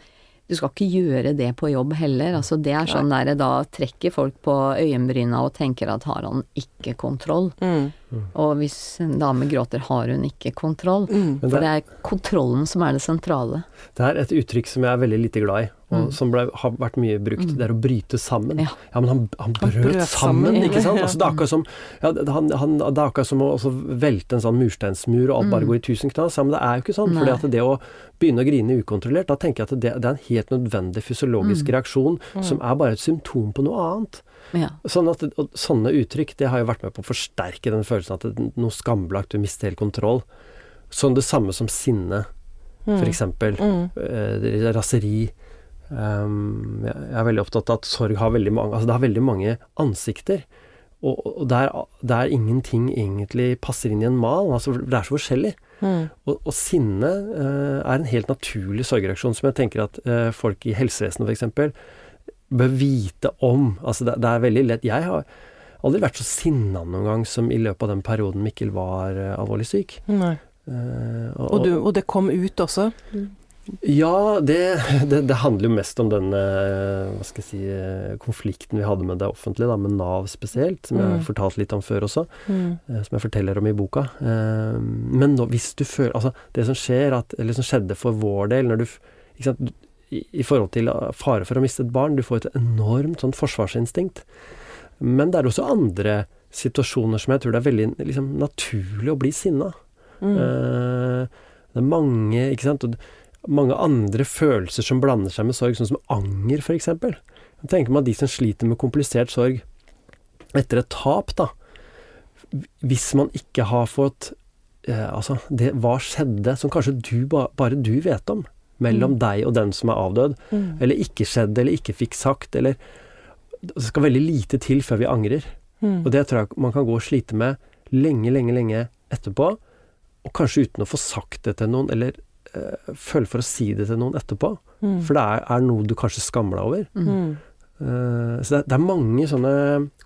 [SPEAKER 2] du skal ikke gjøre det på jobb heller. Altså det er sånn der da trekker folk på øyenbryna og tenker at har han ikke kontroll?
[SPEAKER 1] Mm.
[SPEAKER 2] Og hvis en dame gråter, har hun ikke kontroll?
[SPEAKER 1] Mm.
[SPEAKER 2] For
[SPEAKER 3] det,
[SPEAKER 2] er kontrollen som er det sentrale.
[SPEAKER 3] det er et uttrykk som jeg er veldig lite glad i, og
[SPEAKER 2] Mm.
[SPEAKER 3] som ble, har vært mye brukt.
[SPEAKER 2] Mm.
[SPEAKER 3] Det er å bryte sammen.
[SPEAKER 2] Ja.
[SPEAKER 3] men han, han brøt,
[SPEAKER 1] brøt
[SPEAKER 3] sammen,
[SPEAKER 1] sammen,
[SPEAKER 3] ikke sant? Altså, det er akkurat som ja, han, han, det er akkurat som å velte en sånn mursteinsmur, og alt bare
[SPEAKER 2] Mm.
[SPEAKER 3] går i tusen knas. Ja, men det er jo ikke sånn. For det å begynne å grine ukontrollert, da tenker jeg at det, det er en helt nødvendig fysiologisk reaksjon, som er bare et symptom på noe annet.
[SPEAKER 2] Ja.
[SPEAKER 3] Sånn at, sånne uttrykk det har jo vært med på å forsterke den følelsen at det er noe skambelagt, du mister helt kontroll. Sånn det samme som sinne,
[SPEAKER 1] Mm.
[SPEAKER 3] eksempel.
[SPEAKER 1] Mm.
[SPEAKER 3] Eh, raseri. Um, jeg er veldig opptatt av at sorg har veldig mange Altså det har veldig mange ansikter. Og, og der, der ingenting egentlig passer inn i en mal. Altså det er så forskjellig.
[SPEAKER 1] Mm.
[SPEAKER 3] Og, og sinne eh, er en helt naturlig sorgreaksjon som jeg tenker at eh, folk i helsevesenet f.eks. bør vite om. Altså det, det er veldig lett Jeg har aldri vært så sinna noen gang som i løpet av den perioden Mikkel var eh, alvorlig syk.
[SPEAKER 1] Nei.
[SPEAKER 3] Eh,
[SPEAKER 1] Og, du, og det kom ut også?
[SPEAKER 3] Ja, det, det, det handler jo mest om den eh, hva skal jeg si, eh, konflikten vi hadde med det offentlige, da, med Nav spesielt, som jeg
[SPEAKER 1] Mm.
[SPEAKER 3] har fortalt litt om før også.
[SPEAKER 1] Mm.
[SPEAKER 3] eh, som jeg forteller om i boka. Men nå, hvis du føler Altså, det som skjer, at, eller som skjedde for vår del, når du ikke sant, i, I forhold til fare for å miste et barn, du får et enormt sånn forsvarsinstinkt. Men det er også andre situasjoner som jeg tror det er veldig liksom, naturlig å bli sinna.
[SPEAKER 1] Mm.
[SPEAKER 3] Det er mange, ikke sant, og mange andre følelser som blander seg med sorg, sånn som anger, f.eks. Tenker man de som sliter med komplisert sorg etter et tap, da Hvis man ikke har fått eh, Altså, det, hva skjedde som kanskje du, ba, bare du vet om, mellom
[SPEAKER 1] Mm.
[SPEAKER 3] deg og den som er avdød,
[SPEAKER 1] Mm.
[SPEAKER 3] eller ikke skjedde, eller ikke fikk sagt, eller Det skal veldig lite til før vi angrer.
[SPEAKER 1] Mm.
[SPEAKER 3] Og det tror jeg man kan gå og slite med lenge, lenge, lenge etterpå. Og kanskje uten å få sagt det til noen, eller føle for å si det til noen etterpå.
[SPEAKER 1] Mm.
[SPEAKER 3] For det er, er noe du kanskje skammer deg over.
[SPEAKER 2] Mm.
[SPEAKER 3] Eh, så det, er- det er mange sånne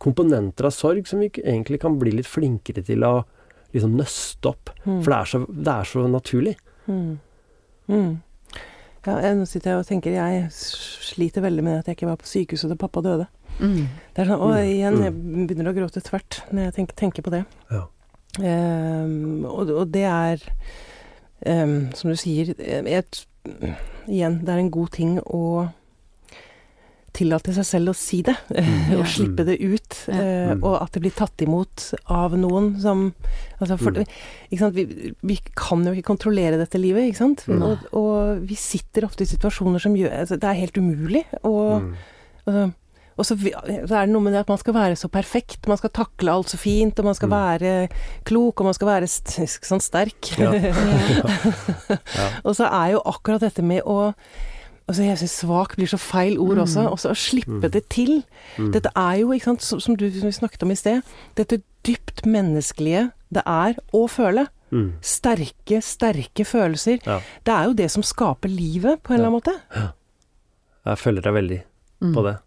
[SPEAKER 3] komponenter av sorg som vi egentlig kan bli litt flinkere til å liksom nøste opp.
[SPEAKER 1] Mm.
[SPEAKER 3] For det er så, det er så naturlig.
[SPEAKER 1] Mm. Mm. Ja, jeg- nå sitter jeg og tenker Jeg sliter veldig med at jeg ikke var på sykehuset da pappa døde.
[SPEAKER 2] Mm.
[SPEAKER 1] Det er sånn, og igjen, jeg begynner å gråte tvert når jeg tenker, tenker på det.
[SPEAKER 3] Ja.
[SPEAKER 1] Um, og, og det er ehm, Som du sier et, Igjen, det er en god ting å tillate seg selv å si det. [laughs]
[SPEAKER 3] Mm.
[SPEAKER 1] og slippe det ut.
[SPEAKER 2] Mm.
[SPEAKER 1] eh,
[SPEAKER 3] Mm.
[SPEAKER 1] og at det blir tatt imot av noen som altså for,
[SPEAKER 3] Mm.
[SPEAKER 1] Vi, vi kan jo ikke kontrollere dette livet, ikke sant?
[SPEAKER 3] Mm.
[SPEAKER 1] Og, og vi sitter ofte i situasjoner som gjør altså, Det er helt umulig. Og,
[SPEAKER 3] Mm.
[SPEAKER 1] Og, så, så er det noe med det at man skal være så perfekt, man skal takle alt så fint, og man skal
[SPEAKER 3] Mm.
[SPEAKER 1] være klok, og man skal være st sånn sterk. [laughs]
[SPEAKER 3] Ja. Ja.
[SPEAKER 1] og så er jo akkurat dette med å Altså jeg syns svak blir så feil ord
[SPEAKER 2] Mm.
[SPEAKER 1] også. Også å slippe
[SPEAKER 3] Mm.
[SPEAKER 1] det til.
[SPEAKER 3] Mm.
[SPEAKER 1] Dette er jo, ikke sant, som, som du som vi snakket om i sted, dette dypt menneskelige det er å føle.
[SPEAKER 3] Mm.
[SPEAKER 1] Sterke, sterke følelser.
[SPEAKER 3] Ja.
[SPEAKER 1] Det er jo det som skaper livet, på en eller annen måte.
[SPEAKER 3] Jeg følger deg veldig
[SPEAKER 2] Mm.
[SPEAKER 3] på det.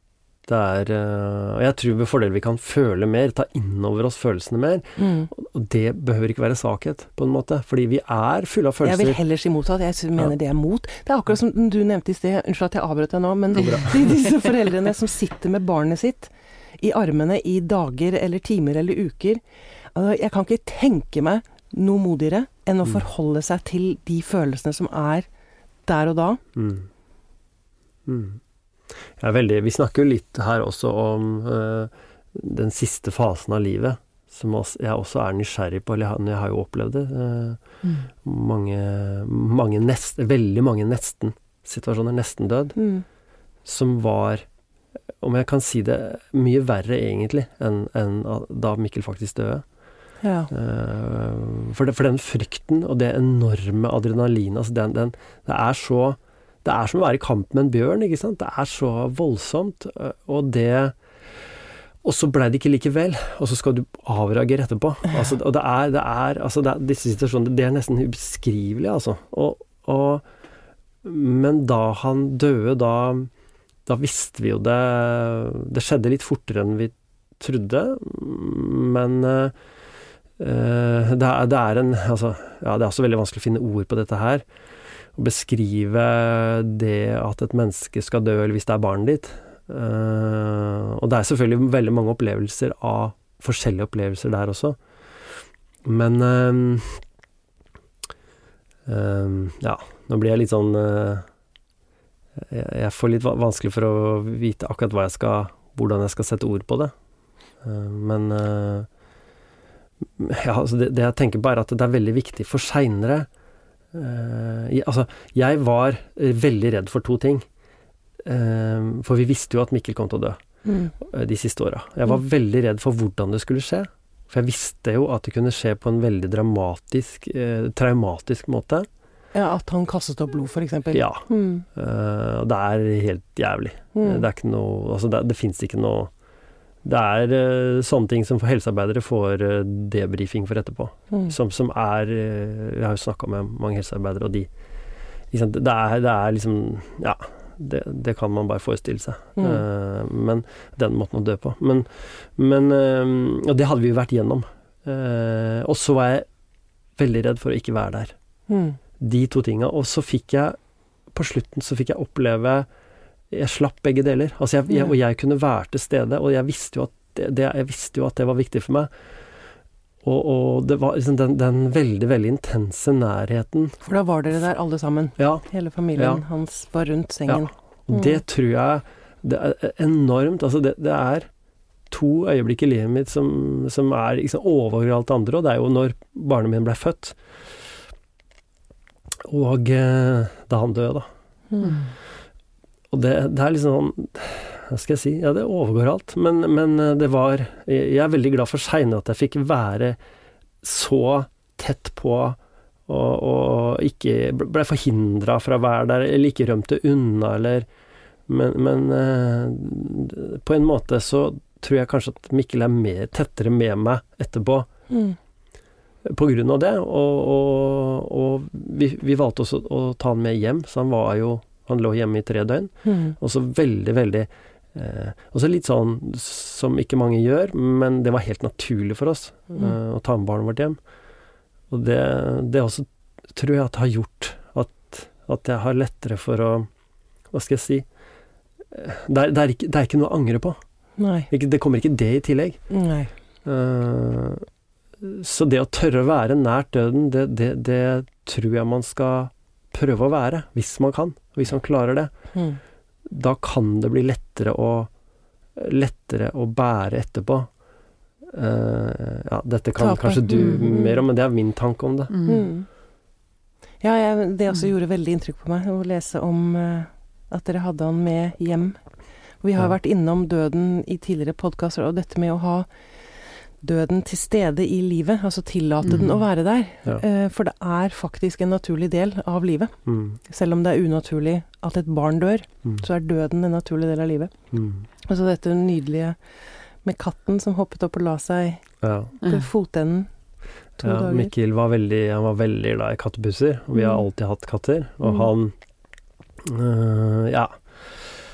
[SPEAKER 3] Det er eh, Og jeg tror med fordel vi kan føle mer, ta innover oss følelsene mer.
[SPEAKER 1] Mm.
[SPEAKER 3] Og det behøver ikke være svakhet, på en måte. Fordi vi er fulle av følelser.
[SPEAKER 1] Jeg vil heller si motsatt. Jeg mener
[SPEAKER 3] Ja.
[SPEAKER 1] det er mot. Det er akkurat som du nevnte i sted, unnskyld at jeg avbrøt deg nå, men [laughs] disse foreldrene som sitter med barnet sitt i armene i dager eller timer eller uker. Altså, jeg kan ikke tenke meg noe modigere enn å
[SPEAKER 3] Mm.
[SPEAKER 1] forholde seg til de følelsene som er der og da.
[SPEAKER 3] Mm. Mm. Jeg er veldig, vi snakker jo litt her også om uh, den siste fasen av livet, som også, jeg også er nysgjerrig på, eller jeg, har- jeg har jo opplevd det. Uh,
[SPEAKER 2] Mm.
[SPEAKER 3] mange, mange nest, veldig mange nesten-situasjoner, nesten død,
[SPEAKER 1] Mm.
[SPEAKER 3] som var, om jeg kan si det, mye verre egentlig enn enn da Mikkel faktisk døde.
[SPEAKER 1] Ja.
[SPEAKER 3] Eh, For, det, for den frykten og det enorme adrenalinet, altså den, den, det er så Det er som å være i kamp med en bjørn, ikke sant. Det er så voldsomt, eh, og det Og så blei det ikke likevel, og så skal du avreagere etterpå. Altså, og det er, det er, altså det er Disse situasjonene, det er nesten ubeskrivelig, altså. Og, og Men da han døde, da da visste vi jo det Det skjedde litt fortere enn vi trodde, men eh, det, er, det er en Altså, ja, det er også veldig vanskelig å finne ord på dette her. Å beskrive det at et menneske skal dø, eller hvis det er barnet ditt. Uh, og det er selvfølgelig veldig mange opplevelser av forskjellige opplevelser der også. Men uh, uh, Ja, nå blir jeg litt sånn jeg, jeg får litt vanskelig for å vite akkurat hva jeg skal hvordan jeg skal sette ord på det. Men ja, altså det, det jeg tenker på, er at det er veldig viktig for seinere Altså, jeg var eh, veldig redd for to ting. Eh, for vi visste jo at Mikkel kom til å dø
[SPEAKER 1] Mm.
[SPEAKER 3] eh, de siste åra. Jeg var
[SPEAKER 1] Mm.
[SPEAKER 3] veldig redd for hvordan det skulle skje. For jeg visste jo at det kunne skje på en veldig dramatisk, eh, traumatisk måte.
[SPEAKER 1] Ja, at han kastet opp blod, eksempel.
[SPEAKER 3] Ja.
[SPEAKER 1] Mm.
[SPEAKER 3] eh, det er helt jævlig.
[SPEAKER 1] Mm.
[SPEAKER 3] Det er ikke noe Altså, det, det fins ikke noe Det er eh, sånne ting som for helsearbeidere får uh, debrifing for etterpå.
[SPEAKER 1] Mm.
[SPEAKER 3] Som, som er eh, Jeg har jo snakka med mange helsearbeidere, og de liksom, det, er, det er liksom Ja. Det, det kan man bare forestille seg.
[SPEAKER 1] Mm.
[SPEAKER 3] Uh, men den måten å dø på. Men, men uh, Og det hadde vi jo vært gjennom. Uh, og så var jeg veldig redd for å ikke være der.
[SPEAKER 1] Mm.
[SPEAKER 3] De to tinga. Og så fikk jeg På slutten så fikk jeg oppleve Jeg slapp begge deler. Altså jeg, jeg, og jeg kunne være til stede, og jeg visste jo at det, jeg visste jo at det var viktig for meg. Og, og det var liksom den, den veldig, veldig intense nærheten.
[SPEAKER 1] For da var dere der alle sammen.
[SPEAKER 3] Ja,
[SPEAKER 1] Hele familien
[SPEAKER 3] Ja.
[SPEAKER 1] hans var rundt sengen.
[SPEAKER 3] Ja.
[SPEAKER 1] Mm.
[SPEAKER 3] det tror jeg det er enormt. Altså det, det er to øyeblikk i livet mitt som, som er liksom over alt det andre, og det er jo når barnet mitt ble født. Og eh, da han døde, da.
[SPEAKER 1] Mm.
[SPEAKER 3] Og det, det er liksom sånn Hva skal jeg si? Ja, det overgår alt. Men, men eh, det var Jeg jeg er veldig glad for seinere at jeg fikk være så tett på og, og ikke ble forhindra fra å være der, eller ikke rømte unna, eller Men, men eh, på en måte så tror jeg kanskje at Mikkel er mer, tettere med meg etterpå
[SPEAKER 1] Mm.
[SPEAKER 3] på grunn av det. Og, og, og vi, vi valgte også å ta han med hjem, så han var jo Han lå hjemme i tre døgn.
[SPEAKER 1] Mm.
[SPEAKER 3] Og så veldig, veldig eh, Også litt sånn som ikke mange gjør, men det var helt naturlig for oss
[SPEAKER 1] Mm.
[SPEAKER 3] eh, å ta med barnet vårt hjem. Og det, det også tror jeg at har gjort at, at jeg har lettere for å Hva skal jeg si eh, det er, det, er ikke, det er ikke noe å angre på. Ikke, det kommer ikke det i tillegg.
[SPEAKER 1] Nei.
[SPEAKER 3] Eh, så det å tørre å være nært døden, det, det, det tror jeg man skal prøve å være, hvis man kan. Hvis han klarer det.
[SPEAKER 1] Mm.
[SPEAKER 3] Da kan det bli lettere å lettere å bære etterpå. Uh, ja, dette kan
[SPEAKER 1] Tape.
[SPEAKER 3] kanskje du
[SPEAKER 1] Mm.
[SPEAKER 3] mer om, men det er min tanke om det.
[SPEAKER 2] Mm.
[SPEAKER 1] Ja, jeg, det også gjorde veldig inntrykk på meg å lese om uh, at dere hadde han med hjem. Vi har
[SPEAKER 3] Ja.
[SPEAKER 1] vært innom døden i tidligere podkaster, og dette med å ha døden til stede i livet, altså tillate den
[SPEAKER 2] Mm.
[SPEAKER 1] å være der.
[SPEAKER 3] Ja.
[SPEAKER 1] Eh, For det er faktisk en naturlig del av livet.
[SPEAKER 3] Mm,
[SPEAKER 1] Selv om det er unaturlig at et barn dør,
[SPEAKER 3] mm,
[SPEAKER 1] så er døden en naturlig del av livet.
[SPEAKER 3] mm.
[SPEAKER 1] Og så dette nydelige med katten som hoppet opp og la seg
[SPEAKER 3] Ja.
[SPEAKER 1] ved fotenden to
[SPEAKER 3] ja,
[SPEAKER 1] dager.
[SPEAKER 3] Mikkel var veldig, han var veldig glad i kattepusser, og vi har
[SPEAKER 1] Mm.
[SPEAKER 3] alltid hatt katter. Og
[SPEAKER 1] Mm.
[SPEAKER 3] han øh, Ja.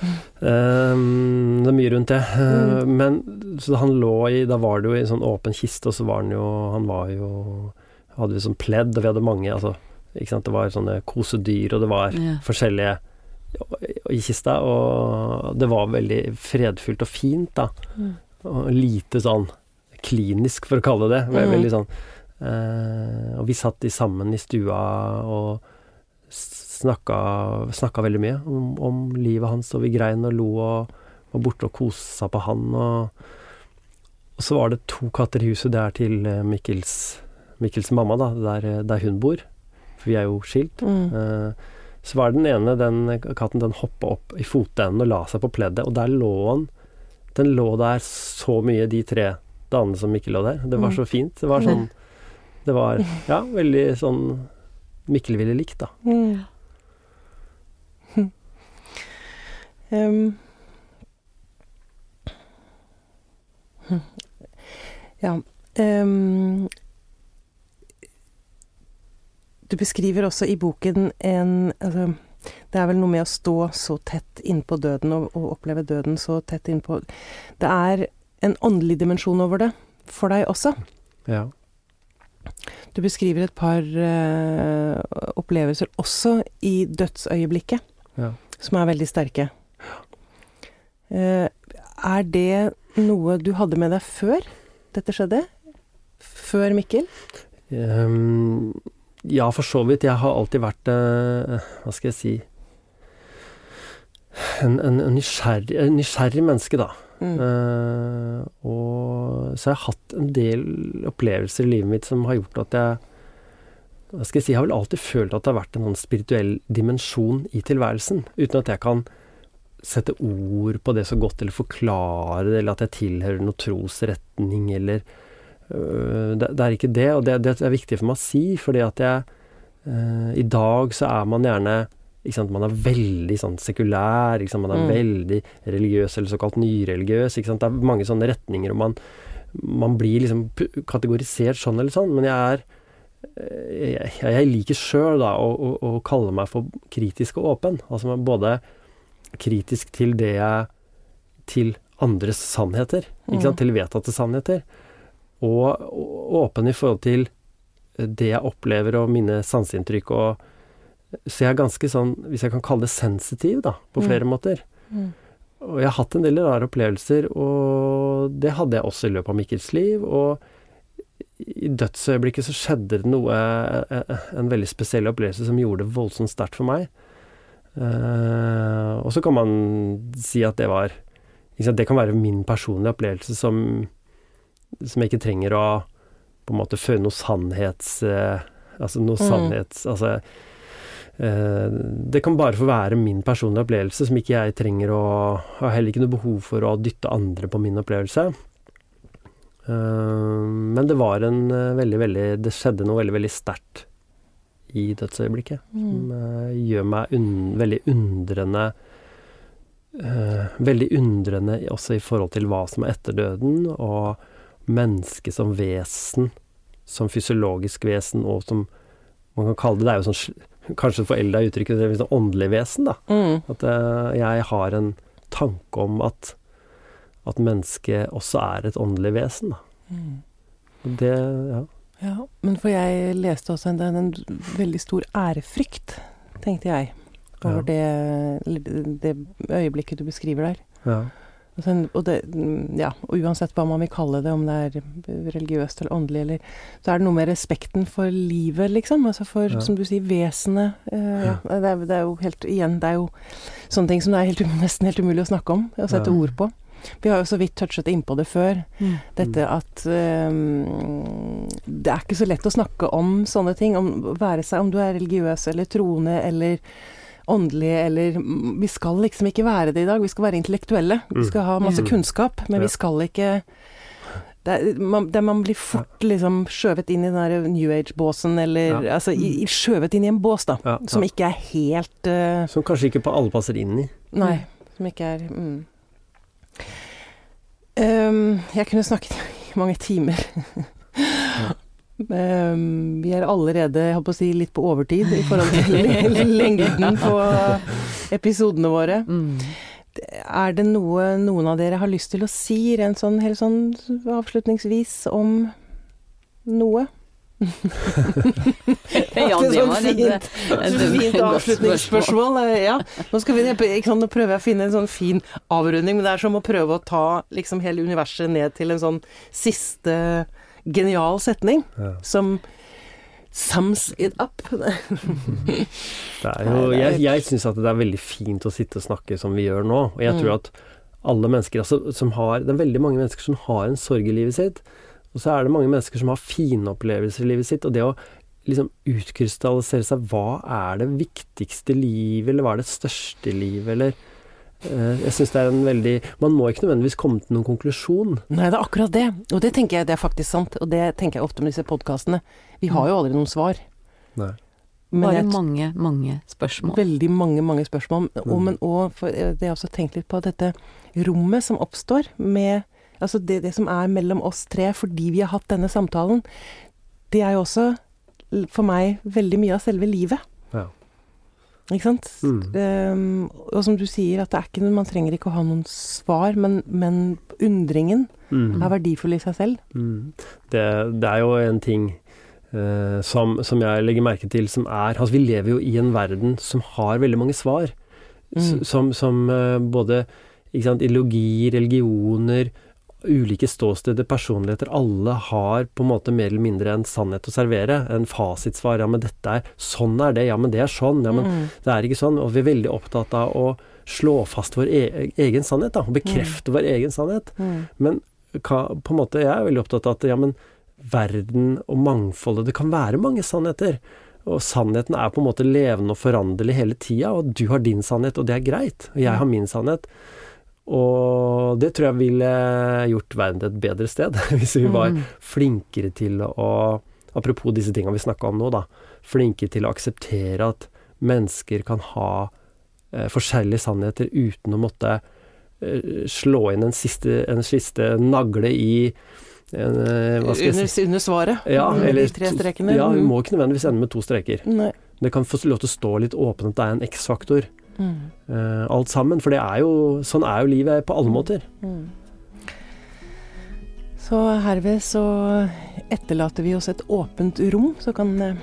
[SPEAKER 3] Ehm, det er mye rundt det. Eh,
[SPEAKER 1] Mm.
[SPEAKER 3] Men så han lå i Da var det jo i en sånn åpen kiste, og så var han jo Han var jo Hadde vi sånn pledd, og vi hadde mange, altså Ikke sant. Det var sånne kosedyr, og det var
[SPEAKER 2] yeah.
[SPEAKER 3] forskjellige i kista, og det var veldig fredfullt og fint, da.
[SPEAKER 1] Mm.
[SPEAKER 3] Og lite sånn klinisk, for å kalle det det.
[SPEAKER 1] Mm.
[SPEAKER 3] Veldig sånn uh, Og vi satt de sammen i stua og snakka, snakka veldig mye om, om livet hans, og vi grein og lo og var borte og kosa på han. Og, og så var det to katter i huset. Det er til eh, Mikkels, Mikkels mamma, da, der, der hun bor. For vi er jo skilt.
[SPEAKER 1] Mm.
[SPEAKER 3] Eh, Så var den ene, den katten, den hoppa opp i fotenden og la seg på pleddet, og der lå han. Den lå der så mye, de tre dagene som Mikkel lå der. Det var
[SPEAKER 1] Mm.
[SPEAKER 3] så fint. Det var sånn [laughs] Det var ja, veldig sånn Mikkel ville likt, da.
[SPEAKER 1] Em. ja um, Du beskriver også i boken en altså, Det er vel noe med å stå så tett innpå døden og, og oppleve døden så tett innpå Det er en åndelig dimensjon over det for deg også.
[SPEAKER 3] Ja.
[SPEAKER 1] Du beskriver et par uh, opplevelser også i dødsøyeblikket,
[SPEAKER 3] Ja.
[SPEAKER 1] som er veldig sterke. Eh, er det noe du hadde med deg før dette skjedde? Før Mikkel?
[SPEAKER 3] Um, ja, for så vidt. Jeg har alltid vært uh, Hva skal jeg si en, en, en, nysgjerrig, nysgjerrig menneske, da.
[SPEAKER 1] Mm.
[SPEAKER 3] Uh, og så har jeg hatt en del opplevelser i livet mitt som har gjort at jeg hva skal jeg si, jeg har vel alltid følt at det har vært en sånn spirituell dimensjon i tilværelsen, uten at jeg kan sette ord på det så godt, eller forklare det, eller at jeg tilhører noen trosretning, eller øh, det, det, er ikke det, og det, det, er viktig for meg å si, fordi at jeg øh, I dag så er man gjerne sant, Man er veldig sånn sekulær, sant, man er
[SPEAKER 1] Mm.
[SPEAKER 3] veldig religiøs, eller såkalt nyreligiøs. Det er mange sånne retninger, og man, man blir liksom kategorisert sånn eller sånn, men jeg er eh, jeg, jeg liker sjøl å, å, å kalle meg for kritisk og åpen. Altså både kritisk til det jeg Til andres sannheter, ikke sant?
[SPEAKER 1] Mm.
[SPEAKER 3] til vedtatte sannheter. Og, og åpen i forhold til det jeg opplever og mine sanseinntrykk og Så jeg er ganske sånn, hvis jeg kan kalle det sensitiv, da, på
[SPEAKER 1] Mm.
[SPEAKER 3] flere måter.
[SPEAKER 1] Mm.
[SPEAKER 3] Og jeg har hatt en del rare opplevelser, og det hadde jeg også i løpet av Mikkels liv. Og i dødsøyeblikket så skjedde det noe, en veldig spesiell opplevelse som gjorde det voldsomt sterkt for meg. Eh, og så kan man si at det var liksom, Det kan være min personlige opplevelse som, som jeg ikke trenger å på en måte føre noe sannhets... Uh, altså noe
[SPEAKER 1] Mm.
[SPEAKER 3] sannhets... Altså Eh, Det kan bare få være min personlige opplevelse, som ikke jeg trenger å Har heller ikke noe behov for å dytte andre på min opplevelse. Men det var en veldig, veldig Det skjedde noe veldig, veldig sterkt i dødsøyeblikket. Som
[SPEAKER 1] Mm.
[SPEAKER 3] eh, gjør meg un veldig undrende uh, Veldig undrende også i forhold til hva som er etter døden, og mennesket som vesen, som fysiologisk vesen, og som man kan kalle det Det er jo sånn kanskje forelda uttrykket det er sånn åndelig vesen, da.
[SPEAKER 1] Mm.
[SPEAKER 3] At uh, jeg har en tanke om at, at mennesket også er et åndelig vesen, da.
[SPEAKER 1] Mm.
[SPEAKER 3] Det, ja.
[SPEAKER 1] Ja, men for jeg leste også en, en, en veldig stor ærefrykt, tenkte jeg, over det, det øyeblikket du beskriver der.
[SPEAKER 3] ja.
[SPEAKER 1] Og, sen, og, det, ja, og uansett hva man vil kalle det, om det er religiøst eller åndelig, eller, så er det noe med respekten for livet, liksom. Altså for,
[SPEAKER 3] Ja.
[SPEAKER 1] som du sier, vesenet. Eh, ja, det, er, det er jo helt Igjen, det er jo sånne ting som det er helt, nesten helt umulig å snakke om, å sette
[SPEAKER 3] Ja.
[SPEAKER 1] ord på. Vi har jo så vidt touchet innpå det før.
[SPEAKER 2] Mm.
[SPEAKER 1] Dette at um, Det er ikke så lett å snakke om sånne ting. Om, være seg om du er religiøs eller troende eller åndelig eller mm, Vi skal liksom ikke være det i dag. Vi skal være intellektuelle. Vi skal ha masse
[SPEAKER 3] Mm.
[SPEAKER 1] kunnskap, men vi skal ikke det er, man, det man blir fort liksom skjøvet inn i den der New Age-båsen, eller
[SPEAKER 3] Ja.
[SPEAKER 1] altså i, i- skjøvet inn i en bås, da.
[SPEAKER 3] Ja,
[SPEAKER 1] Som ikke er helt uh,
[SPEAKER 3] Som kanskje ikke på alle passer inn i.
[SPEAKER 1] Nei, som ikke er mm. Ehm, Jeg kunne snakket [laughs] i mange timer. um, vi er allerede jeg håper å si, litt på overtid i forhold til [laughs] lengden på episodene våre.
[SPEAKER 2] Mm.
[SPEAKER 1] Er det noe noen av dere har lyst til å si rent sånn helt sånn avslutningsvis om noe? [laughs]
[SPEAKER 2] Ja, det var et-
[SPEAKER 1] fint,
[SPEAKER 2] et
[SPEAKER 1] fint avslutningsspørsmål. eh, Ja. Nå skal vi ikke sant, nå prøver jeg å finne en sånn fin avrunding, men det er som å prøve å ta liksom hele universet ned til en sånn siste genial setning
[SPEAKER 3] Ja.
[SPEAKER 1] som sums it up. [laughs]
[SPEAKER 3] Det er jo, jeg jeg syns at det er veldig fint å sitte og snakke som vi gjør nå. Og jeg
[SPEAKER 1] Mm.
[SPEAKER 3] tror at alle mennesker altså, som har Det er veldig mange mennesker som har en sorg i livet sitt. Og så er det mange mennesker som har fine opplevelser i livet sitt. Og det å liksom utkrystallisere seg hva er det viktigste livet, eller hva er det største livet, eller eh, Jeg syns det er en veldig Man må ikke nødvendigvis komme til noen konklusjon.
[SPEAKER 1] Nei, det er akkurat det. Og det tenker jeg det er faktisk sant. Og det tenker jeg ofte med disse podkastene. Vi har jo aldri noen svar.
[SPEAKER 3] Nei.
[SPEAKER 1] Men
[SPEAKER 2] Bare
[SPEAKER 1] jeg
[SPEAKER 2] mange, mange spørsmål.
[SPEAKER 1] Veldig mange, mange spørsmål. Og,
[SPEAKER 3] Mm.
[SPEAKER 1] men òg, for det har jeg også tenkt litt på dette rommet som oppstår med Altså det, det som er mellom oss tre fordi vi har hatt denne samtalen, det er jo også for meg veldig mye av selve livet.
[SPEAKER 3] Ja.
[SPEAKER 1] Ikke sant?
[SPEAKER 3] Mm.
[SPEAKER 1] Um, og som du sier, at det er ikke noe, man trenger ikke å ha noen svar, men, men undringen
[SPEAKER 3] Mm.
[SPEAKER 1] er verdifull i seg selv.
[SPEAKER 3] Mm. Det, det er jo en ting uh, som, som jeg legger merke til som er Altså, vi lever jo i en verden som har veldig mange svar.
[SPEAKER 1] Mm.
[SPEAKER 3] Som, som eh, både ikke sant, ideologi, religioner, ulike ståsteder, personligheter. Alle har på en måte mer eller mindre en sannhet å servere. En fasitsvar. Ja, men dette er Sånn er det. Ja, men det er sånn. Ja, men
[SPEAKER 1] Mm.
[SPEAKER 3] det er ikke sånn. Og vi er veldig opptatt av å slå fast vår e egen sannhet, da, og bekrefte vår egen sannhet.
[SPEAKER 1] Mm.
[SPEAKER 3] Men hva, på en måte, jeg er veldig opptatt av at ja, men verden og mangfoldet Det kan være mange sannheter. Og sannheten er på en måte levende og foranderlig hele tida, og du har din sannhet, og det er greit. Og jeg har min sannhet. Og det tror jeg ville gjort verden til et bedre sted, [laughs] hvis vi var
[SPEAKER 2] Mm.
[SPEAKER 3] flinkere til å Apropos disse tinga vi snakka om nå, da. Flinkere til å akseptere at mennesker kan ha eh, forskjellige sannheter uten å måtte eh, slå inn en siste, en siste nagle i en, eh, hva skal jeg si
[SPEAKER 1] under svaret.
[SPEAKER 3] ja,
[SPEAKER 1] Mm,
[SPEAKER 3] eller
[SPEAKER 1] de tre strekene.
[SPEAKER 3] Ja, vi
[SPEAKER 1] Mm.
[SPEAKER 3] må ikke nødvendigvis ende med to streker.
[SPEAKER 1] Nei.
[SPEAKER 3] Det kan få lov til å stå litt åpent at det er en X-faktor,
[SPEAKER 1] Mm.
[SPEAKER 3] eh, alt sammen. For det er jo, sånn er jo livet på alle måter.
[SPEAKER 1] Mm. Så herved så etterlater vi oss et åpent rom, så kan eh,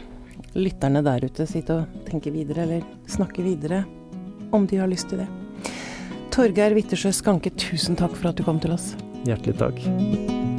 [SPEAKER 1] lytterne der ute sitte og tenke videre, eller snakke videre, om de har lyst til det. Torgeir Wittersjø Skanke, tusen takk for at du kom til oss.
[SPEAKER 3] Hjertelig takk.